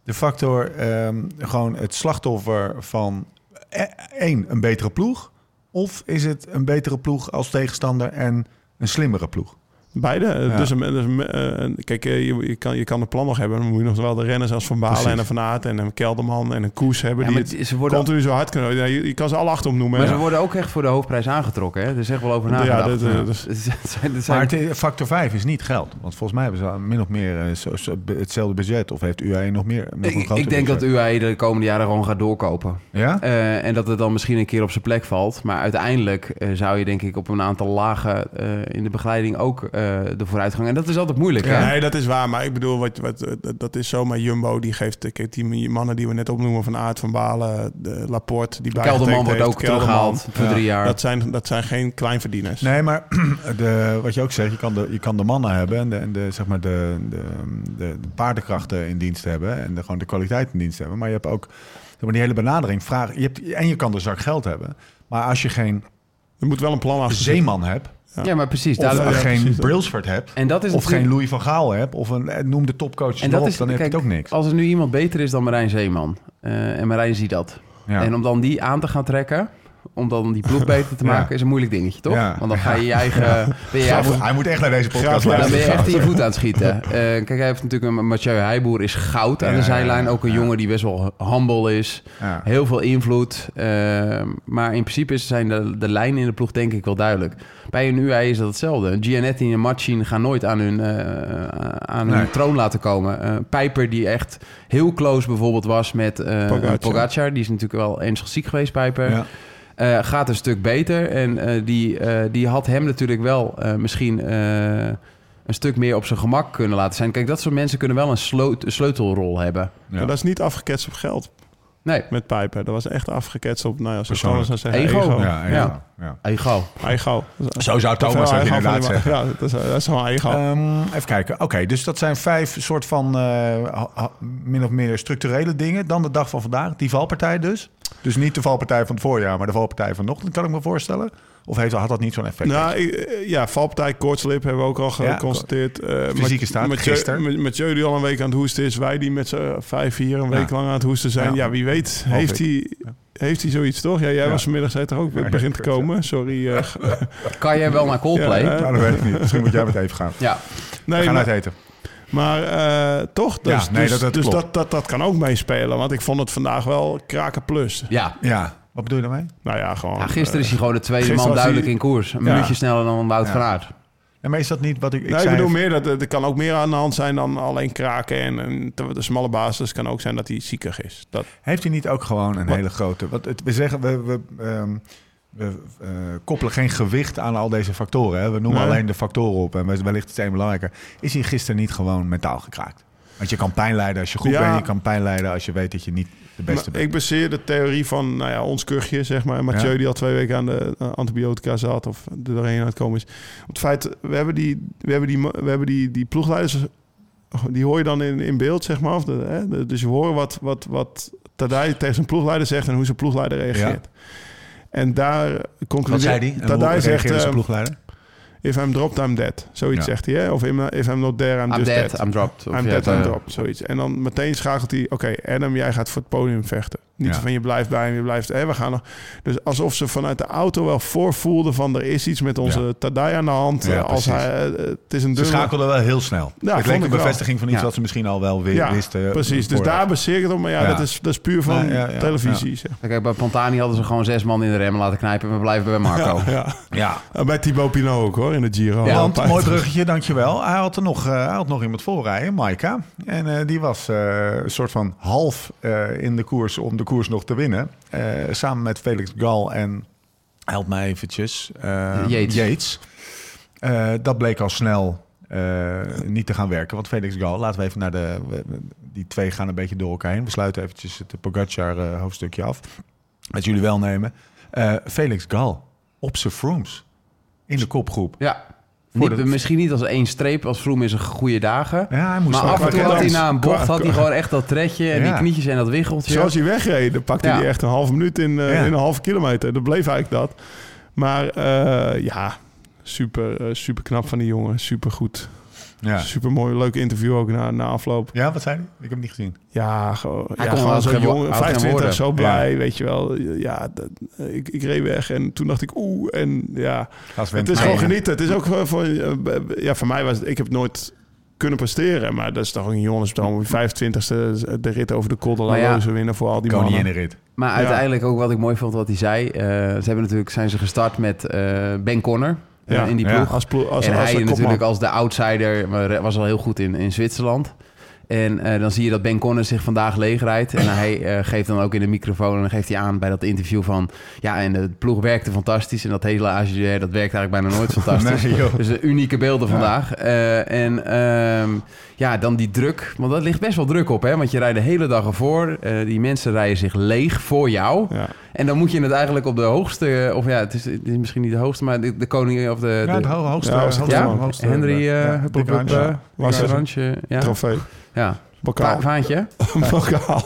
de factor ehm, gewoon het slachtoffer van eh, één, een betere ploeg? Of is het een betere ploeg als tegenstander en een slimmere ploeg? Beide. Ja. Dus, een- dus een- eh, kijk, eh, je, je, kan, je kan het plan nog hebben. Dan moet je nog wel de renners als Van Balen Precies. en Van Aert en een Kelderman en een Koes hebben. Ja, die het ze worden, continu zo hard kunnen. Ja, je, je kan ze alle acht opnoemen. maar ze worden ook echt voor de hoofdprijs aangetrokken. Hè? Er is echt wel over Ja, nagedacht. dat, eh, Ja. dus- [laughs] zijn- het zijn- Maar factor 5 is niet geld. Want volgens mij hebben ze min of meer zo- zo- hetzelfde budget. Of heeft UAE nog meer? Nog ik, denk dat? UAE de komende jaren gewoon gaat doorkopen. Ja? Eh, en dat het dan misschien een keer op zijn plek valt. Maar uiteindelijk zou je denk ik op een aantal lagen eh, in de begeleiding ook de vooruitgang. En dat is altijd moeilijk. Hè? Nee, dat is waar. Maar ik bedoel, wat, wat, dat- dat is zomaar Jumbo. Die geeft kijk, die mannen die we net opnoemen van Aert, van Balen, de Laporte. Die Kelderman wordt ook Kelderman. teruggehaald voor Ja, drie jaar. Dat zijn, dat zijn geen kleinverdieners. Nee, maar [clears throat] de, wat je ook zegt, je kan de, je kan de mannen hebben en de, en de, zeg maar de, de, de, de paardenkrachten in dienst hebben en de, gewoon de kwaliteit in dienst hebben. Maar je hebt ook zeg maar, die hele benadering. Vraag, je hebt, en je kan de zak geld hebben. Maar als je geen Er moet wel een plan achter zitten. zeeman hebt, ja, maar precies. of ja, geen precies. Brailsford hebt, en dat is of geen Louis van Gaal hebt, of een, eh, noem de topcoach En dat erop, is, dan heb je het ook niks. Als er nu iemand beter is dan Marijn Zeeman. eh, en Marijn ziet dat. Ja. En om dan die aan te gaan trekken. Om dan die ploeg beter te Ja. maken. Is een moeilijk dingetje, toch? Ja. Want dan ga je je eigen... Je hij, eigen moet, hij moet echt naar deze podcast ja. dan ben je luisteren. echt in je voet aan het schieten. Eh, kijk, hij heeft natuurlijk een Mathieu Heijboer is goud aan Ja, de zijlijn. ja, Ook een ja. jongen die best wel humble is. Ja. Heel veel invloed. Eh, maar in principe zijn de, de lijnen in de ploeg denk ik wel duidelijk. Bij een UAE is dat hetzelfde. Gianetti en Machin gaan nooit aan hun, eh, aan hun Nee. troon laten komen. Eh Pijper die echt heel close bijvoorbeeld was met eh Pogacar. Pogacar. Die is natuurlijk wel ernstig ziek geweest, Pijper. Eh, gaat een stuk beter. En eh, die, eh, die had hem natuurlijk wel eh, misschien eh, een stuk meer op zijn gemak kunnen laten zijn. Kijk, dat soort mensen kunnen wel een, sleut- een sleutelrol hebben. Ja. Maar dat is niet afgeketst op geld. Nee, met pijpen. Dat was echt afgeketst op, nou ja. Thomas zou zeggen, Ego. ego. Ja, ja, Ja. ja. ego. Ego. Zo zou Thomas ego inderdaad zeggen. [laughs] Ja, dat is, dat is gewoon ego. Ehm, even kijken. Oké, dus dat zijn vijf soort van eh, min of meer structurele dingen. Dan de dag van vandaag, die valpartij dus. Dus niet de valpartij van het voorjaar, maar de valpartij vanochtend, kan ik me voorstellen. Of heeft, had dat niet zo'n effect? Nou, ik- eh, ja, valpartij, koortslip hebben we ook al Ja, geconstateerd. Eh, fysieke staat, met gisteren. Met, die al een week aan het hoesten is. Wij die met z'n vijf, vier een week Ja. lang aan het hoesten zijn. Ja. Ja, wie weet Hoop heeft hij, heeft hij zoiets, toch? Ja, jij Ja. was vanmiddag, zei toch ook, Ja, het begint te ja, komen. Sorry. eh, [laughs] Kan jij wel naar Coldplay? Ja? Nou, dat weet ik niet. Misschien moet jij met even gaan. ja. We nee, gaan maar, uit eten. maar eh, toch? Dus, Ja, nee, dus, dat- dat dus dat, dat, dat kan ook meespelen. Want ik vond het vandaag wel kraken plus. ja. Ja, wat bedoel je daarmee? Nou ja, gewoon... Ja, gisteren is hij gewoon de tweede man duidelijk hij- in koers. Een Ja. minuutje sneller dan Wout Ja. van Aert. Ja, maar is dat niet wat ik, ik nee, ik zei? bedoel meer dat er er kan ook meer aan de hand zijn dan alleen kraken en, en de smalle basis kan ook zijn dat hij ziekig is. Dat, Heeft hij niet ook gewoon een Wat? hele grote... Wat, het, we zeggen, we, we, ehm, we eh, koppelen geen gewicht aan al deze factoren. Hè? We noemen Nee. alleen de factoren op. En wellicht het een belangrijker. Is hij gisteren niet gewoon mentaal gekraakt? Want je kan pijn lijden als je goed Ja. bent. Je kan pijn lijden als je weet dat je niet de beste Maar bent. ik baseer de theorie van nou ja, ons kuchje, zeg maar. Mathieu Ja. die al twee weken aan de antibiotica zat of er doorheen aan het komen is. Op het feit, we hebben die, we hebben die, we hebben die, die ploegleiders, die hoor je dan in, in beeld, zeg maar. Of de, hè, dus je hoort wat, wat, wat Tadij tegen zijn ploegleider zegt en hoe zijn ploegleider reageert. En daar concludeert... Wat zei? En Tadij zegt, zijn eh, ploegleider? If I'm dropped, I'm dead. Zoiets Ja. zegt hij, hè? Of if I'm not there, I'm, I'm just dead, dead. I'm dropped. Of I'm ja, dead, I'm dropped. Zoiets. En dan meteen schakelt hij... Oké, Adam, jij gaat voor het podium vechten. Niet Ja. van je blijft bij hem, je blijft... Hè, we gaan nog... Dus alsof ze vanuit de auto wel voorvoelden van... er is iets met onze Ja. Tadai aan de hand. Ja, eh, als precies. hij, eh, het is een Ze schakelden wel heel snel. Ja, het vond leek een wel. bevestiging van iets Ja. wat ze misschien al wel Ja, wisten. precies. Dus daar baseer ik het op. Maar ja, Ja. Dat, is, dat is puur van Ja, ja, ja, televisie. Zeg. Kijk, bij Pantani hadden ze gewoon zes man in de remmen laten knijpen. en We blijven bij Marco. Ja. Ja, En Bij Thibaut Pinot ook hoor, in de Giro. Ja, Want, mooi bruggetje, dankjewel. Hij had er nog, eh, hij had nog iemand voorrijden, Maika. En eh, die was eh, een soort van half eh, in de koers om de koers nog te winnen. Eh, samen met Felix Gal en, help mij eventjes, eh, Yates. Eh, dat bleek al snel niet te gaan werken. Want Felix Gal, laten we even naar de... die twee gaan een beetje door elkaar heen. We sluiten eventjes het Pogacar hoofdstukje af. Met jullie welnemen. Eh, Felix Gal op zijn Frooms. In de kopgroep. Ja. Voor Niet- de- Misschien niet als één streep, als Vroom is een goede dagen. Ja, hij moest Maar af en toe had hij na een bocht had hij gewoon echt dat tredje en Ja. die knietjes en dat wiggeltje. Zoals hij wegreed, pakte Ja. hij echt een halve minuut in, eh, Ja. in een halve kilometer. Dat bleef eigenlijk dat. Maar eh, ja, super, eh, super knap van die jongen. Super goed. Ja. Super mooi. Leuk interview ook na, na afloop. ja, wat zei hij? Ik heb hem niet gezien. Ja, gewoon, Hij ja, kon gewoon jong. geen 25, woorden. zo blij, weet je wel. Ja, dat, ik, ik reed weg en toen dacht ik oeh. En ja, het is gewoon genieten. Het is ook voor... eh, Ja, voor mij was het... Ik heb het nooit kunnen presteren. Maar dat is toch een jongensdroom. Die 25e de rit over de Col de la Maar ja, winnen voor al die mannen. in de rit. Maar Ja. uiteindelijk ook wat ik mooi vond wat hij zei. eh, ze hebben natuurlijk, zijn ze gestart met eh, Ben Conner eh, Ja. in die Ja. ploeg. Als, ploeg, als, en als hij natuurlijk als de outsider was al heel goed in, in Zwitserland. En eh, dan zie je dat Ben Conner zich vandaag leegrijdt. En hij eh, geeft dan ook in de microfoon... en dan geeft hij aan bij dat interview van... ja, en de ploeg werkte fantastisch... en dat hele AGR, dat werkt eigenlijk bijna nooit [laughs] fantastisch. Nee. Dus unieke beelden Ja. vandaag. Eh, en ehm, ja, dan die druk. Want dat ligt best wel druk op, hè? Want je rijdt de hele dag ervoor. Eh, die mensen rijden zich leeg voor jou. Ja. En dan moet je het eigenlijk op de hoogste... of ja, het is, het is misschien niet de hoogste... maar de, de koning of de... Ja, de, het ho- hoogste. Ja, hoogste- ja, hoogste- Henry, eh ja, hup, handje. Ja. Ja, Bokaal. Va- vaantje. [laughs] Bokaal.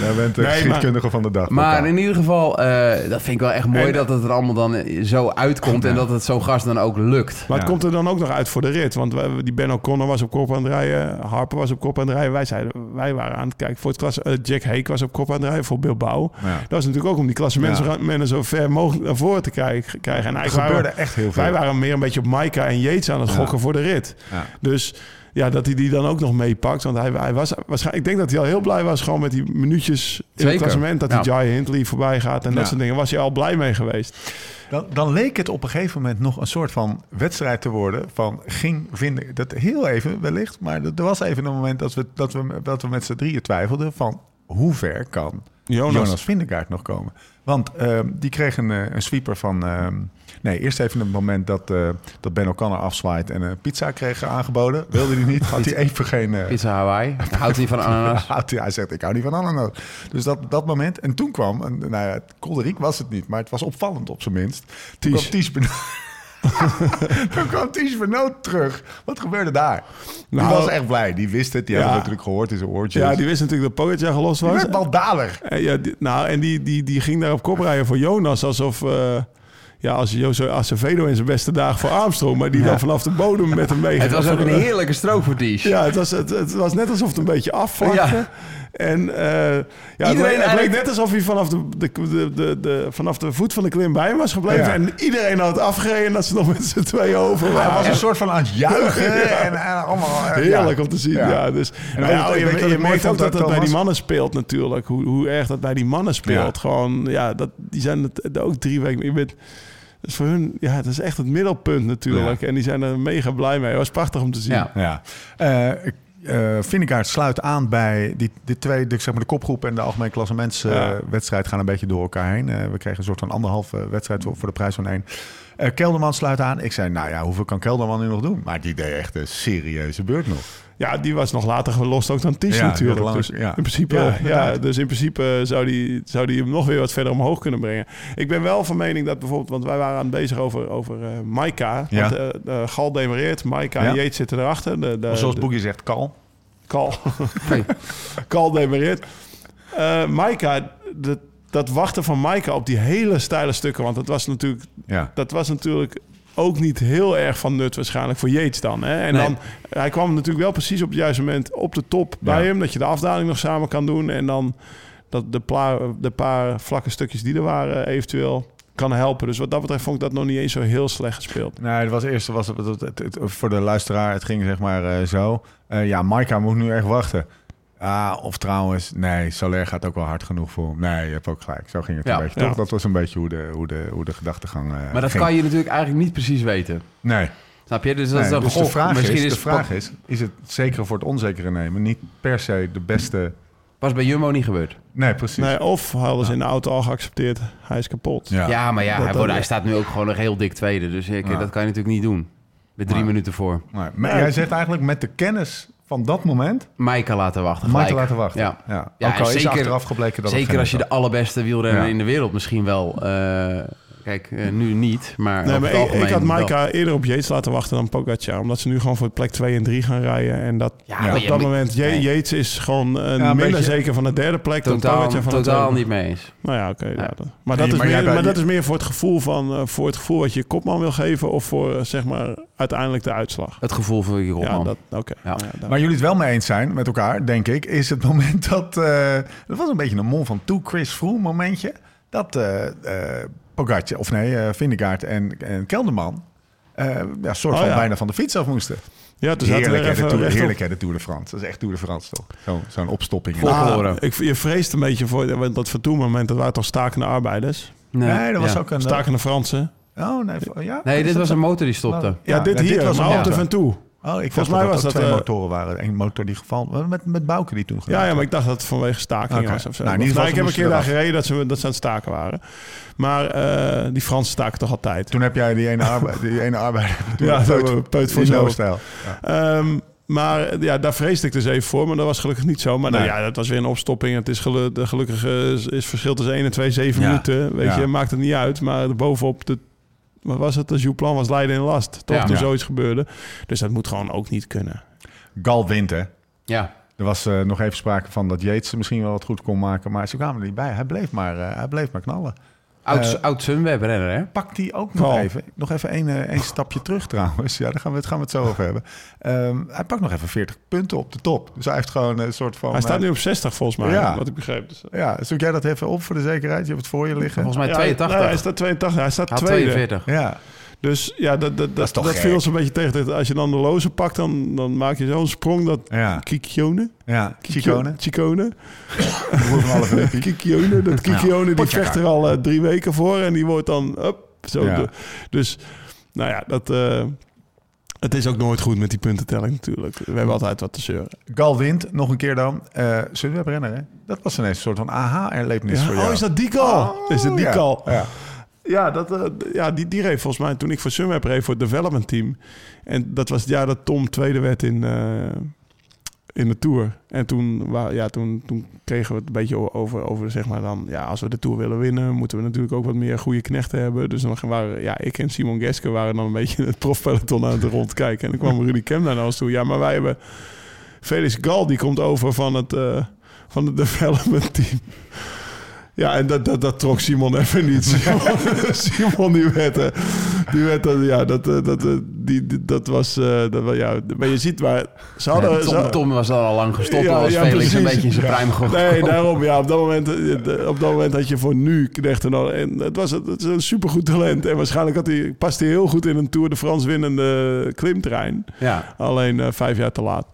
Jij bent de Nee, geschiedkundige van de dag. Maar in ieder geval, eh, dat vind ik wel echt mooi En- dat het er allemaal dan zo uitkomt... en dat het zo'n gast dan ook lukt. Maar het Ja. komt er dan ook nog uit voor de rit. Want we- die Ben O'Connor was op kop aan het rijden. Harper was op kop aan het rijden. Wij, zeiden, wij waren aan het kijken voor het klas. eh, Jack Hake was op kop aan het rijden voor Bilbao. Ja. Dat was natuurlijk ook om die klassementen zo ver mogelijk naar voren te krijgen. En eigenlijk gebeurde waren, echt heel veel. wij waren meer een beetje op Maika en Yates aan het Ja. gokken voor de rit. Ja. Dus ja, dat hij die dan ook nog meepakt. Want hij, hij was waarschijnlijk, ik denk dat hij al heel blij was gewoon met die minuutjes in Zeker. het klassement. Dat die Ja. Jai Hindley voorbij gaat en Ja. dat soort dingen. Was hij al blij mee geweest. Dan, dan leek het op een gegeven moment nog een soort van wedstrijd te worden. Van ging vinden, dat heel even wellicht. Maar er er was even een moment dat we, dat we, dat we met z'n drieën twijfelden. Van hoe ver kan Jonas. Jonas, Vindegaard nog komen. Want ehm, die kreeg een, eh, een sweeper van... ehm, nee, eerst even het moment dat, eh, dat Ben O'Connor afzwaait... en een pizza kreeg aangeboden. Wilde hij niet. Had hij even geen... eh, Pizza Hawaii. Houdt hij van [laughs] ananas? Hij- hij zegt, ik hou niet van ananas. Dus dat, dat moment. En toen kwam, en, nou ja, kolderiek was het niet, maar het was opvallend op zijn minst. Toen Ties. Ties. [laughs] toen kwam Ties Benoot terug. Wat gebeurde daar? Die Nou, was echt blij. Die wist het. Die ja. had het natuurlijk gehoord in zijn oortjes. Ja, die wist natuurlijk dat Pogacar gelost Die was. werd baldadig. En, ja, die- nou, en die, die, die ging daar op kop rijden voor Jonas. Alsof, eh ja, als Jose Acevedo in zijn beste dagen voor Armstrong. Maar die dan vanaf de bodem met hem mee. Het was ook een heerlijke strook voor Ties. Ja, het was, het, het was net alsof het een beetje afvlakte. Ja. En eh, ja, het, Iedereen leek, het leek net alsof hij vanaf de, de, de, de, vanaf de voet van de klim bij hem was gebleven. Ja. En iedereen had gereden en dat ze nog met z'n tweeën over Hij waren. was een soort van aan het juichen. [laughs] En, en allemaal, eh, Heerlijk om te zien, Ja. dus, nou ook- je, weet je ik merkt ook dat dat bij die mannen speelt natuurlijk. Hoe, hoe erg dat bij die mannen speelt. Gewoon, ja, dat, die zijn het ook drie weken... Je bent, dat is voor hun, ja, dat is echt het middelpunt natuurlijk. En die zijn er mega blij mee. Het was prachtig om te zien. Ja. Ja. Eh eh Vindegaard sluit aan bij die, de twee, de, zeg maar de kopgroep en de algemeen klassementswedstrijd gaan een beetje door elkaar heen. Eh, we kregen een soort van anderhalve wedstrijd voor, voor de prijs van één. Eh, Kelderman sluit aan. Ik zei, nou ja, hoeveel kan Kelderman nu nog doen? Maar die deed echt een serieuze beurt nog. Ja, die was nog later gelost ook dan Ties Ja, natuurlijk. Dus ja. in principe, Ja, dus in principe zou die, zou die hem nog weer wat verder omhoog kunnen brengen. Ik ben wel van mening dat bijvoorbeeld, want wij waren aan het bezig over, over eh Maika. Ja. Want, eh, eh, Gal demareert, Maika Ja. en Yates zitten erachter. De, de, Zoals Boogie zegt, kal. Kal. Hey. [laughs] Kal demareert. Eh Maika, dat, dat wachten van Maika op die hele steile stukken. Want dat was natuurlijk, Ja. dat was natuurlijk ook niet heel erg van nut waarschijnlijk voor Yates dan. Hè? En Nee. dan, hij kwam natuurlijk wel precies op het juiste moment op de top bij Ja. hem. Dat je de afdaling nog samen kan doen. En dan dat de, pla- de paar vlakke stukjes die er waren eventueel kan helpen. Dus wat dat betreft vond ik dat nog niet eens zo heel slecht gespeeld. Nee, het was eerst was het, het- het- het- voor de luisteraar. Het ging zeg maar eh, zo. Eh, ja, Maika moet nu echt wachten. Ah, of trouwens, nee, Soler gaat ook wel hard genoeg voor hem. Nee, je hebt ook gelijk. Zo ging het Ja. een beetje, Ja. toch? Dat was een beetje hoe de, hoe de, hoe de gedachtegang eh, Maar dat ging. kan je natuurlijk eigenlijk niet precies weten. Nee. Snap je? Dus dat nee. is een dus de vraag, Misschien is, is de vraag is, is het zeker voor het onzekere nemen niet per se de beste... Was bij Jumbo niet gebeurd. Nee, precies. Nee, of hadden ze in de auto al geaccepteerd, hij is kapot. Ja. Ja, maar ja, Dat- hij, dat- wordt, hij staat nu ook gewoon nog heel dik tweede. Dus ik, Ja. dat kan je natuurlijk niet doen. Met drie minuten voor. Maar, maar Ja. jij zegt eigenlijk met de kennis van dat moment... Maaike laten wachten. Gelijk. laten wachten. Ja. Ja. Ja, Ook al en is zeker- achteraf gebleken dat Zeker als je de allerbeste wielrenner in de wereld misschien wel... kijk, eh, nu niet, maar Nee, maar ik, algemeen ik had wel. Maika eerder op Yates laten wachten dan Pogacar. Omdat ze nu gewoon voor plek 2 en 3 gaan rijden. En dat Ja, Ja, maar op je- dat moment, nee, Yates is gewoon eh, een minder beetje- zeker van de derde plek dan Totaal, Pogacar van de totaal niet mee eens. Nou ja, oké. ja, Ja. dat- maar, Nee, dat, is maar meer, maar dat je- is meer voor het gevoel van, eh, voor het gevoel wat je je kopman wil geven. Of voor, eh, zeg maar, uiteindelijk de uitslag. Het gevoel voor je Ja, kopman. dat, oké. Ja. Ja, Waar jullie het wel mee eens zijn met elkaar, denk ik, is het [laughs] moment dat... eh dat was een beetje een mon van toe Chris Froome momentje. Dat eh eh Pogacar, of nee, eh Vindegaard en, en Kelderman... eh ja, soort Oh, van ja. bijna van de fiets af moesten. ja, dus zaten we heerlijk, er hè, de Tour, rechtop. heerlijk hè, de Tour de France. Dat is echt Tour de France toch? Zo- Zo'n opstopping. Nou, ik, je vreest een beetje voor want dat vertoermoment. Dat waren toch stakende arbeiders? Nee, dat was ja. ook een... Stakende Fransen? Oh, nee. Ja? Nee, dit was een motor die stopte. Ja, dit hier, was maar een de motor. Ventoux. Oh, ik Volgens mij dat was dat dat, twee eh, motoren waren. Eén motor die gevallen... Met, met Bouke die toen gedaan Ja, ja, maar ik dacht dat het vanwege staking was of zo. Nou, in Nou, ik heb een keer daar gereden dat ze, dat ze aan het staken waren. Maar eh, die Fransen staken toch altijd. Toen heb jij die ene, arbe [laughs] die ene arbeider... Ja, Peut- voor in zo. jouw stijl. Ja. Ehm, maar ja, daar vreesde ik dus even voor, maar dat was gelukkig niet zo. Maar nou, ja, dat was weer een opstopping. Het is gelu gelukkig is, is verschil tussen 1 en 2, 7 Ja. minuten. Weet Ja. je, maakt het niet uit. Maar bovenop de, wat was het? Jouplan was lijden in last. Toch Ja. toen Ja. zoiets gebeurde. Dus dat moet gewoon ook niet kunnen. Gal wint, hè? Ja. Er was eh, nog even sprake van dat Yates misschien wel wat goed kon maken. Maar ze kwamen er niet bij. Hij bleef maar, eh, hij bleef maar knallen. Oud, oud Sunweb-renner, hè? Pakt hij ook nog even, nog even één, eh, één stapje terug trouwens. Ja, daar gaan we het, gaan we het zo over hebben. Ehm, hij pakt nog even 40 punten op de top. Dus hij heeft gewoon een soort van... Hij staat eh, nu op 60 volgens mij, Ja. wat ik begreep. Dus, Ja, zoek jij dat even op voor de zekerheid? Je hebt het voor je liggen. Volgens mij ja, 82. nee, hij staat 82, hij staat Had tweede. 42. Ja, Dus ja, dat, dat, dat, dat viel zo'n beetje tegen. Als je dan de loze pakt, dan, dan maak je zo'n sprong dat... ja, Kikione? ja. Chicone. Chicone. [laughs] [laughs] Kikione. Dat Kikione, die vecht er al eh, drie weken voor. En die wordt dan... Up, zo dus, nou ja, dat... eh, Het is ook nooit goed met die puntentelling natuurlijk. We hebben altijd wat te zeuren. Gal wint, nog een keer dan. Eh Sunweb renner, hè? Dat was ineens een soort van aha-erlevenis Ja, voor jou. oh, is dat die call? is het die? Ja. Ja, dat, eh, ja die, die reed volgens mij toen ik voor Sunweb reed voor het development team. En dat was het jaar dat Tom tweede werd in, eh, in de Tour. En toen, ja, toen, toen kregen we het een beetje over, over, zeg maar dan... Ja, als we de Tour willen winnen, moeten we natuurlijk ook wat meer goede knechten hebben. Dus dan waren, ja, ik en Simon Geske waren dan een beetje het profpeloton aan het rondkijken. En dan kwam Rudy Kem naar ons toe. Ja, maar wij hebben... Felix Gal, die komt over van het, eh, van het development team. Ja, en dat, dat, dat trok Simon even niet. [laughs] Simon, Simon die werd, eh, die werd eh, ja, dat, eh, dat, die, dat was, eh, dat, ja, maar je ziet maar, ze hadden... Ja, Tom, was al al lang gestopt. Ja, Ja, was ja, Felix een beetje in zijn pruim gekomen. Nee, daarom, ja, op dat moment, op dat moment had je voor nu knechten al. En het was het, het is een supergoed talent. En waarschijnlijk had hij, past hij heel goed in een Tour de France winnende klimtrein. Ja. Alleen eh, vijf jaar te laat.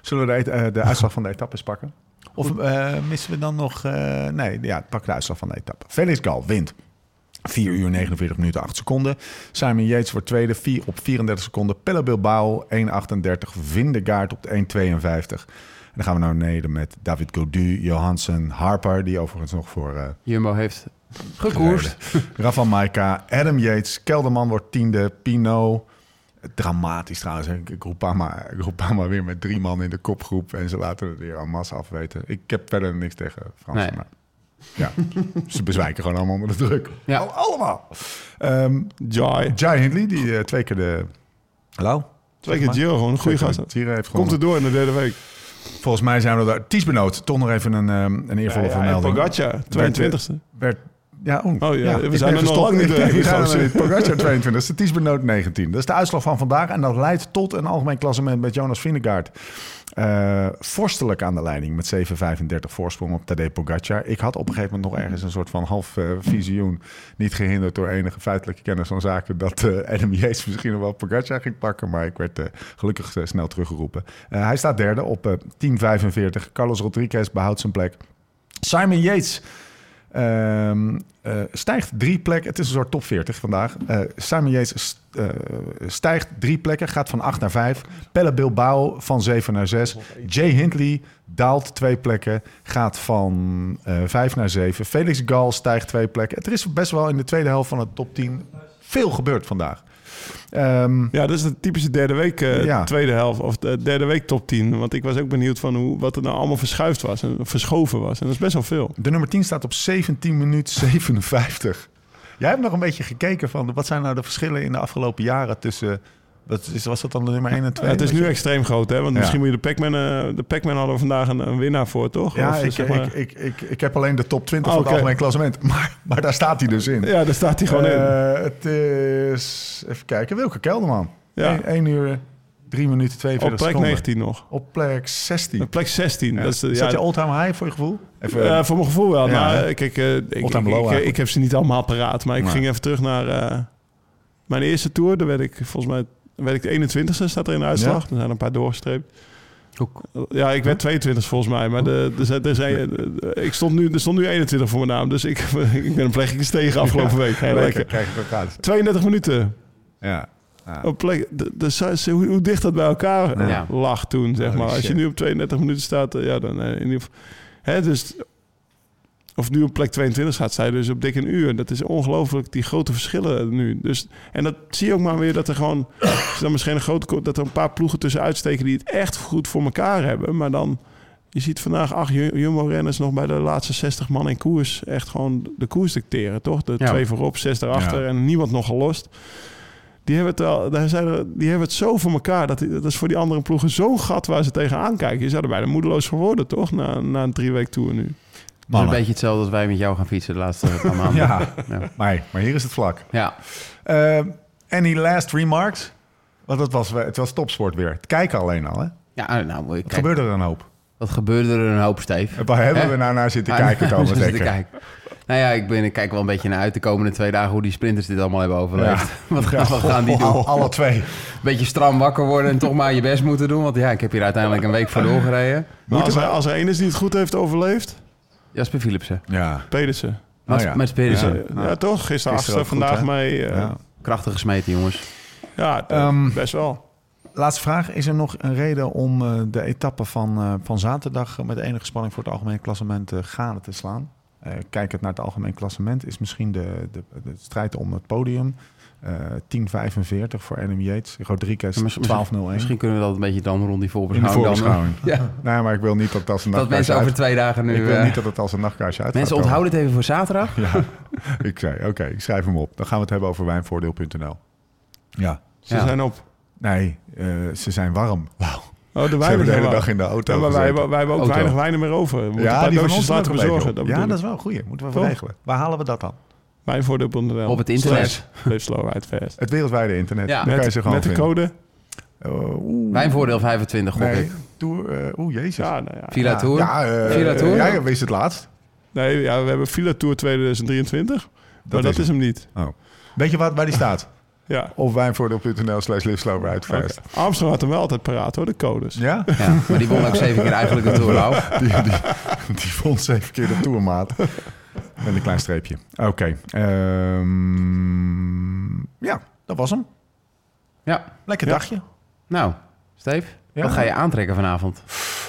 Zullen we de, eh, de uitslag van de etappes pakken? Of eh, missen we dan nog... eh, nee, ja, pak de uitslag van de etappe. Felix Gal wint. 4 uur 49 minuten 8 seconden. Simon Yates wordt tweede 4 op 34 seconden. Pelle Bilbao 1,38. Vindegaard op de 1,52. En dan gaan we naar beneden met David Gaudu, Johansen, Harper... die overigens nog voor eh Jumbo heeft gekoerst. Rafa Maika, Adam Yates, Kelderman wordt tiende, Pino. Dramatisch trouwens. hè. Groupama, Groupama weer met drie man in de kopgroep. En ze laten het weer aan massa afweten. Ik heb verder niks tegen Fransen. Nee. Maar ja, ze bezwijken gewoon allemaal onder de druk. Ja. Al- allemaal. Ehm Jai. Jai Hindley, die eh, twee keer de... Hallo? Twee keer Giro, gewoon een goede gast. Komt er door in de derde week. Volgens mij zijn we daar... Ties Benoot, toch nog even een, ehm, een eervolle Ja, ja, vermelding. Pogacar, 22e. werd... Ja, oh, Oh ja, we ik zijn er nog lang niet doorheen, We. Pogacar 22, Ties Benoot 19. Dat is de uitslag van vandaag. En dat leidt tot een algemeen klassement met Jonas Vingegaard. Eh, vorstelijk aan de leiding met 7,35 voorsprong op Tadej Pogacar. Ik had op een gegeven moment nog ergens een soort van half eh, visioen. Niet gehinderd door enige feitelijke kennis van zaken. Dat eh Adam Yates [laughs] misschien nog wel Pogacar ging pakken. Maar ik werd gelukkig snel teruggeroepen. Hij staat derde op eh 10,45. Carlos Rodriguez behoudt zijn plek. Simon Yates ehm, eh, stijgt drie plekken. Het is een soort top 40 vandaag. Eh, Simon Yates st- eh, stijgt drie plekken, gaat van 8 naar 5. Pelle Bilbao van 7 naar 6. Jay Hindley daalt twee plekken, gaat van eh 5 naar 7. Felix Gal stijgt twee plekken. Er is best wel in de tweede helft van de top 10 veel gebeurd vandaag. Ehm, Ja, dat is de typische derde week, eh, Ja. tweede helft. Of de derde week top 10. Want ik was ook benieuwd van hoe, wat er nou allemaal verschuift was. En verschoven was. En dat is best wel veel. De nummer 10 staat op 17 minuten 57. Jij hebt nog een beetje gekeken van wat zijn nou de verschillen in de afgelopen jaren tussen. Wat is, was dat dan de nummer 1 en 2? Ja, het is nu extreem groot, hè? Want Ja. misschien moet je de Pac-Man... eh, de Pac-Man hadden we vandaag een, een winnaar voor, toch? Ja, Of, ik, zeg maar- ik, ik, ik, ik heb alleen de top 20 Oh, van het algemeen klassement. [laughs] Maar, maar daar staat hij dus in. ja, daar staat hij gewoon in. Eh, Het is. Even kijken, Wilke Kelderman. Ja. 1, uur, 3 minuten 42 Op plek seconden. 19 nog. Op plek 16. Op plek 16. Ja. Dat is, ja, dat je all-time high voor je gevoel? Even, Eh, voor mijn gevoel wel. Ja, hè? kijk, eh, ik, ik, low ik, heb ze niet allemaal paraat. Maar ik ging even terug naar mijn eerste tour. Daar werd ik volgens mij werd ik de 21ste, staat er in de uitslag. Ja. Er zijn een paar doorgestreept. Ook. Ja, ik werd 22 volgens mij. Maar de, de, de, zijn- ik stond nu, er stond nu 21 voor mijn naam. Dus ik, [laughs] ik ben een plekje gestegen afgelopen week. Heel lekker. Krijg je ook uit. 32 minuten. Ja. Op plek, de, de, hoe, hoe dicht dat bij elkaar Ja. lag toen, zeg maar. Als je nu op 32 minuten staat, eh, ja, dan eh, in ieder geval... Hè, dus, of nu op plek 22 staat, sta je dus op dik een uur. Dat is ongelooflijk, die grote verschillen nu. Dus, en dat zie je ook maar weer, dat er gewoon... [coughs] dan misschien een grote... dat er een paar ploegen tussen uitsteken die het echt goed voor elkaar hebben. Maar dan... Je ziet vandaag acht Ju- Jumbo-renners nog bij de laatste 60 man in koers... echt gewoon de koers dicteren, toch? De Ja. twee voorop, zes daarachter Ja. en niemand nog gelost. Die hebben, het al, daar zijn er, die hebben het zo voor elkaar. Dat, dat is voor die andere ploegen zo'n gat waar ze tegenaan kijken. Je zou er bijna moedeloos voor worden, toch? Na, na een drie week tour nu. Is een beetje hetzelfde als wij met jou gaan fietsen de laatste paar maanden. [laughs] Ja, Ja. maar, maar hier is het vlak. ja. Uh, any last remarks? Want het was, het was topsport weer. Het kijken alleen al, hè? Ja, nou, Wat kijk, gebeurde er een hoop? wat gebeurde er een hoop, Steve? Waar hebben we nou naar zitten Ah, kijken, nou, Thomas zitten te Dekker? kijken. Nou ja, ik, ben, ik kijk wel een beetje naar uit de komende twee dagen hoe die sprinters dit allemaal hebben overleefd. [laughs] Wat, gaan, wat gaan die [laughs] doen? Al- Alle twee. Beetje stram wakker worden en toch maar je best moeten doen. Want ja, ik heb hier uiteindelijk een week voor doorgereden. Maar als, er, als er één is die het goed heeft overleefd, Jasper Philipsen. Ja. Pedersen. Oh ja. Mats Pedersen. Ja, ja, toch? Gisteren Gisteren goed, vandaag hè? mee. eh, Ja. ja, Krachtig gesmeten, jongens. eh, Ehm, best wel. laatste vraag. Is er nog een reden om eh, de etappe van, eh, van zaterdag... met enige spanning voor het algemeen klassement uh, gaande te slaan? Uh, kijkend naar het algemeen klassement is misschien de, de, de strijd om het podium... Uh, 10.45 voor Adam Yates. Rodriguez 12.01. Misschien kunnen we dat een beetje dan rond die voorbeschouwing. In de voorbeschouwing. ja. Nee, maar ik wil niet dat als een Dat mensen over twee dagen nu... Ik wil niet dat het als een nachtkaarsje uit Mensen onthouden het even voor zaterdag. [laughs] ja, ik zei, oké, okay, ik schrijf hem op. Dan gaan we het hebben over wijnvoordeel.nl. Ja. Ze ja. zijn op. Nee, uh, ze zijn warm. Wauw. Oh, de wijn de hele dag in de auto. Ja, maar wij, wij, hebben ook auto. weinig wijnen meer over. We moeten ja, die van ons laten bezorgen. Dat ja, dat is wel een goeie. Moeten we regelen. Waar halen we dat dan? Wijnvoordeel.nl. Op het internet. Live slow, fast. Het wereldwijde internet. Ja. Daar met, kan je ze gewoon met de code? Uh, Wijnvoordeel 25, gok nee, ik. Tour, uh, Oeh, jezus. Ja, nou ja. Villa Tour? Ja, uh, Villa Tour? Jij wees het laatst. Nee, ja, we hebben Villa Tour 2023. Dat maar dat is hem niet. Oh. Weet je wat, waar die staat? Ja. Of wijnvoordeel.nl slash live slow ride fast. Okay. Armstrong had hem wel altijd paraat hoor, de codes. Ja? ja maar die won ook zeven keer eigenlijk de Tour, [laughs] die, die, die won zeven keer de Tourmaat. [laughs] Met een klein streepje. Oké. Okay. Um, ja, dat was hem. Ja. Lekker ja. dagje. Nou, Steef, Ja. wat ga je aantrekken vanavond?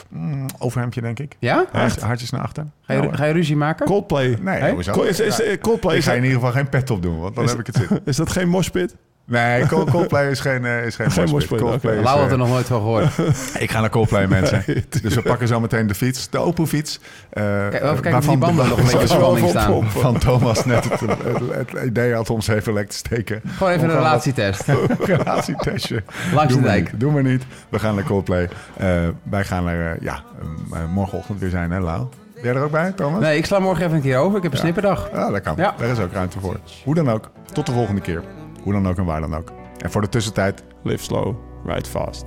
Mm, overhemdje, denk ik. Ja? Hart, hartjes naar achter. Ga je, ga je ruzie maken? Coldplay. Nee, Hey? Is, Coldplay ik ga in ieder geval geen pet op doen, want dan Is- heb ik het zitten. [laughs] is dat geen moshpit? Nee, Cold- [laughs] Coldplay is geen, eh, is geen, Geen moshpit. Coldplay Lau had eh, er nog nooit van gehoord. [laughs] Ik ga naar Coldplay, [laughs] mensen. dus we pakken zo meteen de fiets, de Opel-fiets. eh, Kijk, even kijken of die banden de- nog een beetje spanning staan. Van Thomas net het, het, het idee had om ze even lek te steken. Gewoon even een relatietest. Een relatietestje. Langs de dijk. niet, Doen we niet. We gaan naar Coldplay. Eh, wij gaan er, ja, morgenochtend weer zijn, hè, Lau? Ben jij er ook bij, Thomas? Nee, ik sla morgen even een keer over. Ik heb een snipperdag. Ja, dat kan. Ja. Daar is ook ruimte voor. Hoe dan ook. Tot de volgende keer. Hoe dan ook en waar dan ook. En voor de tussentijd, live slow, ride fast.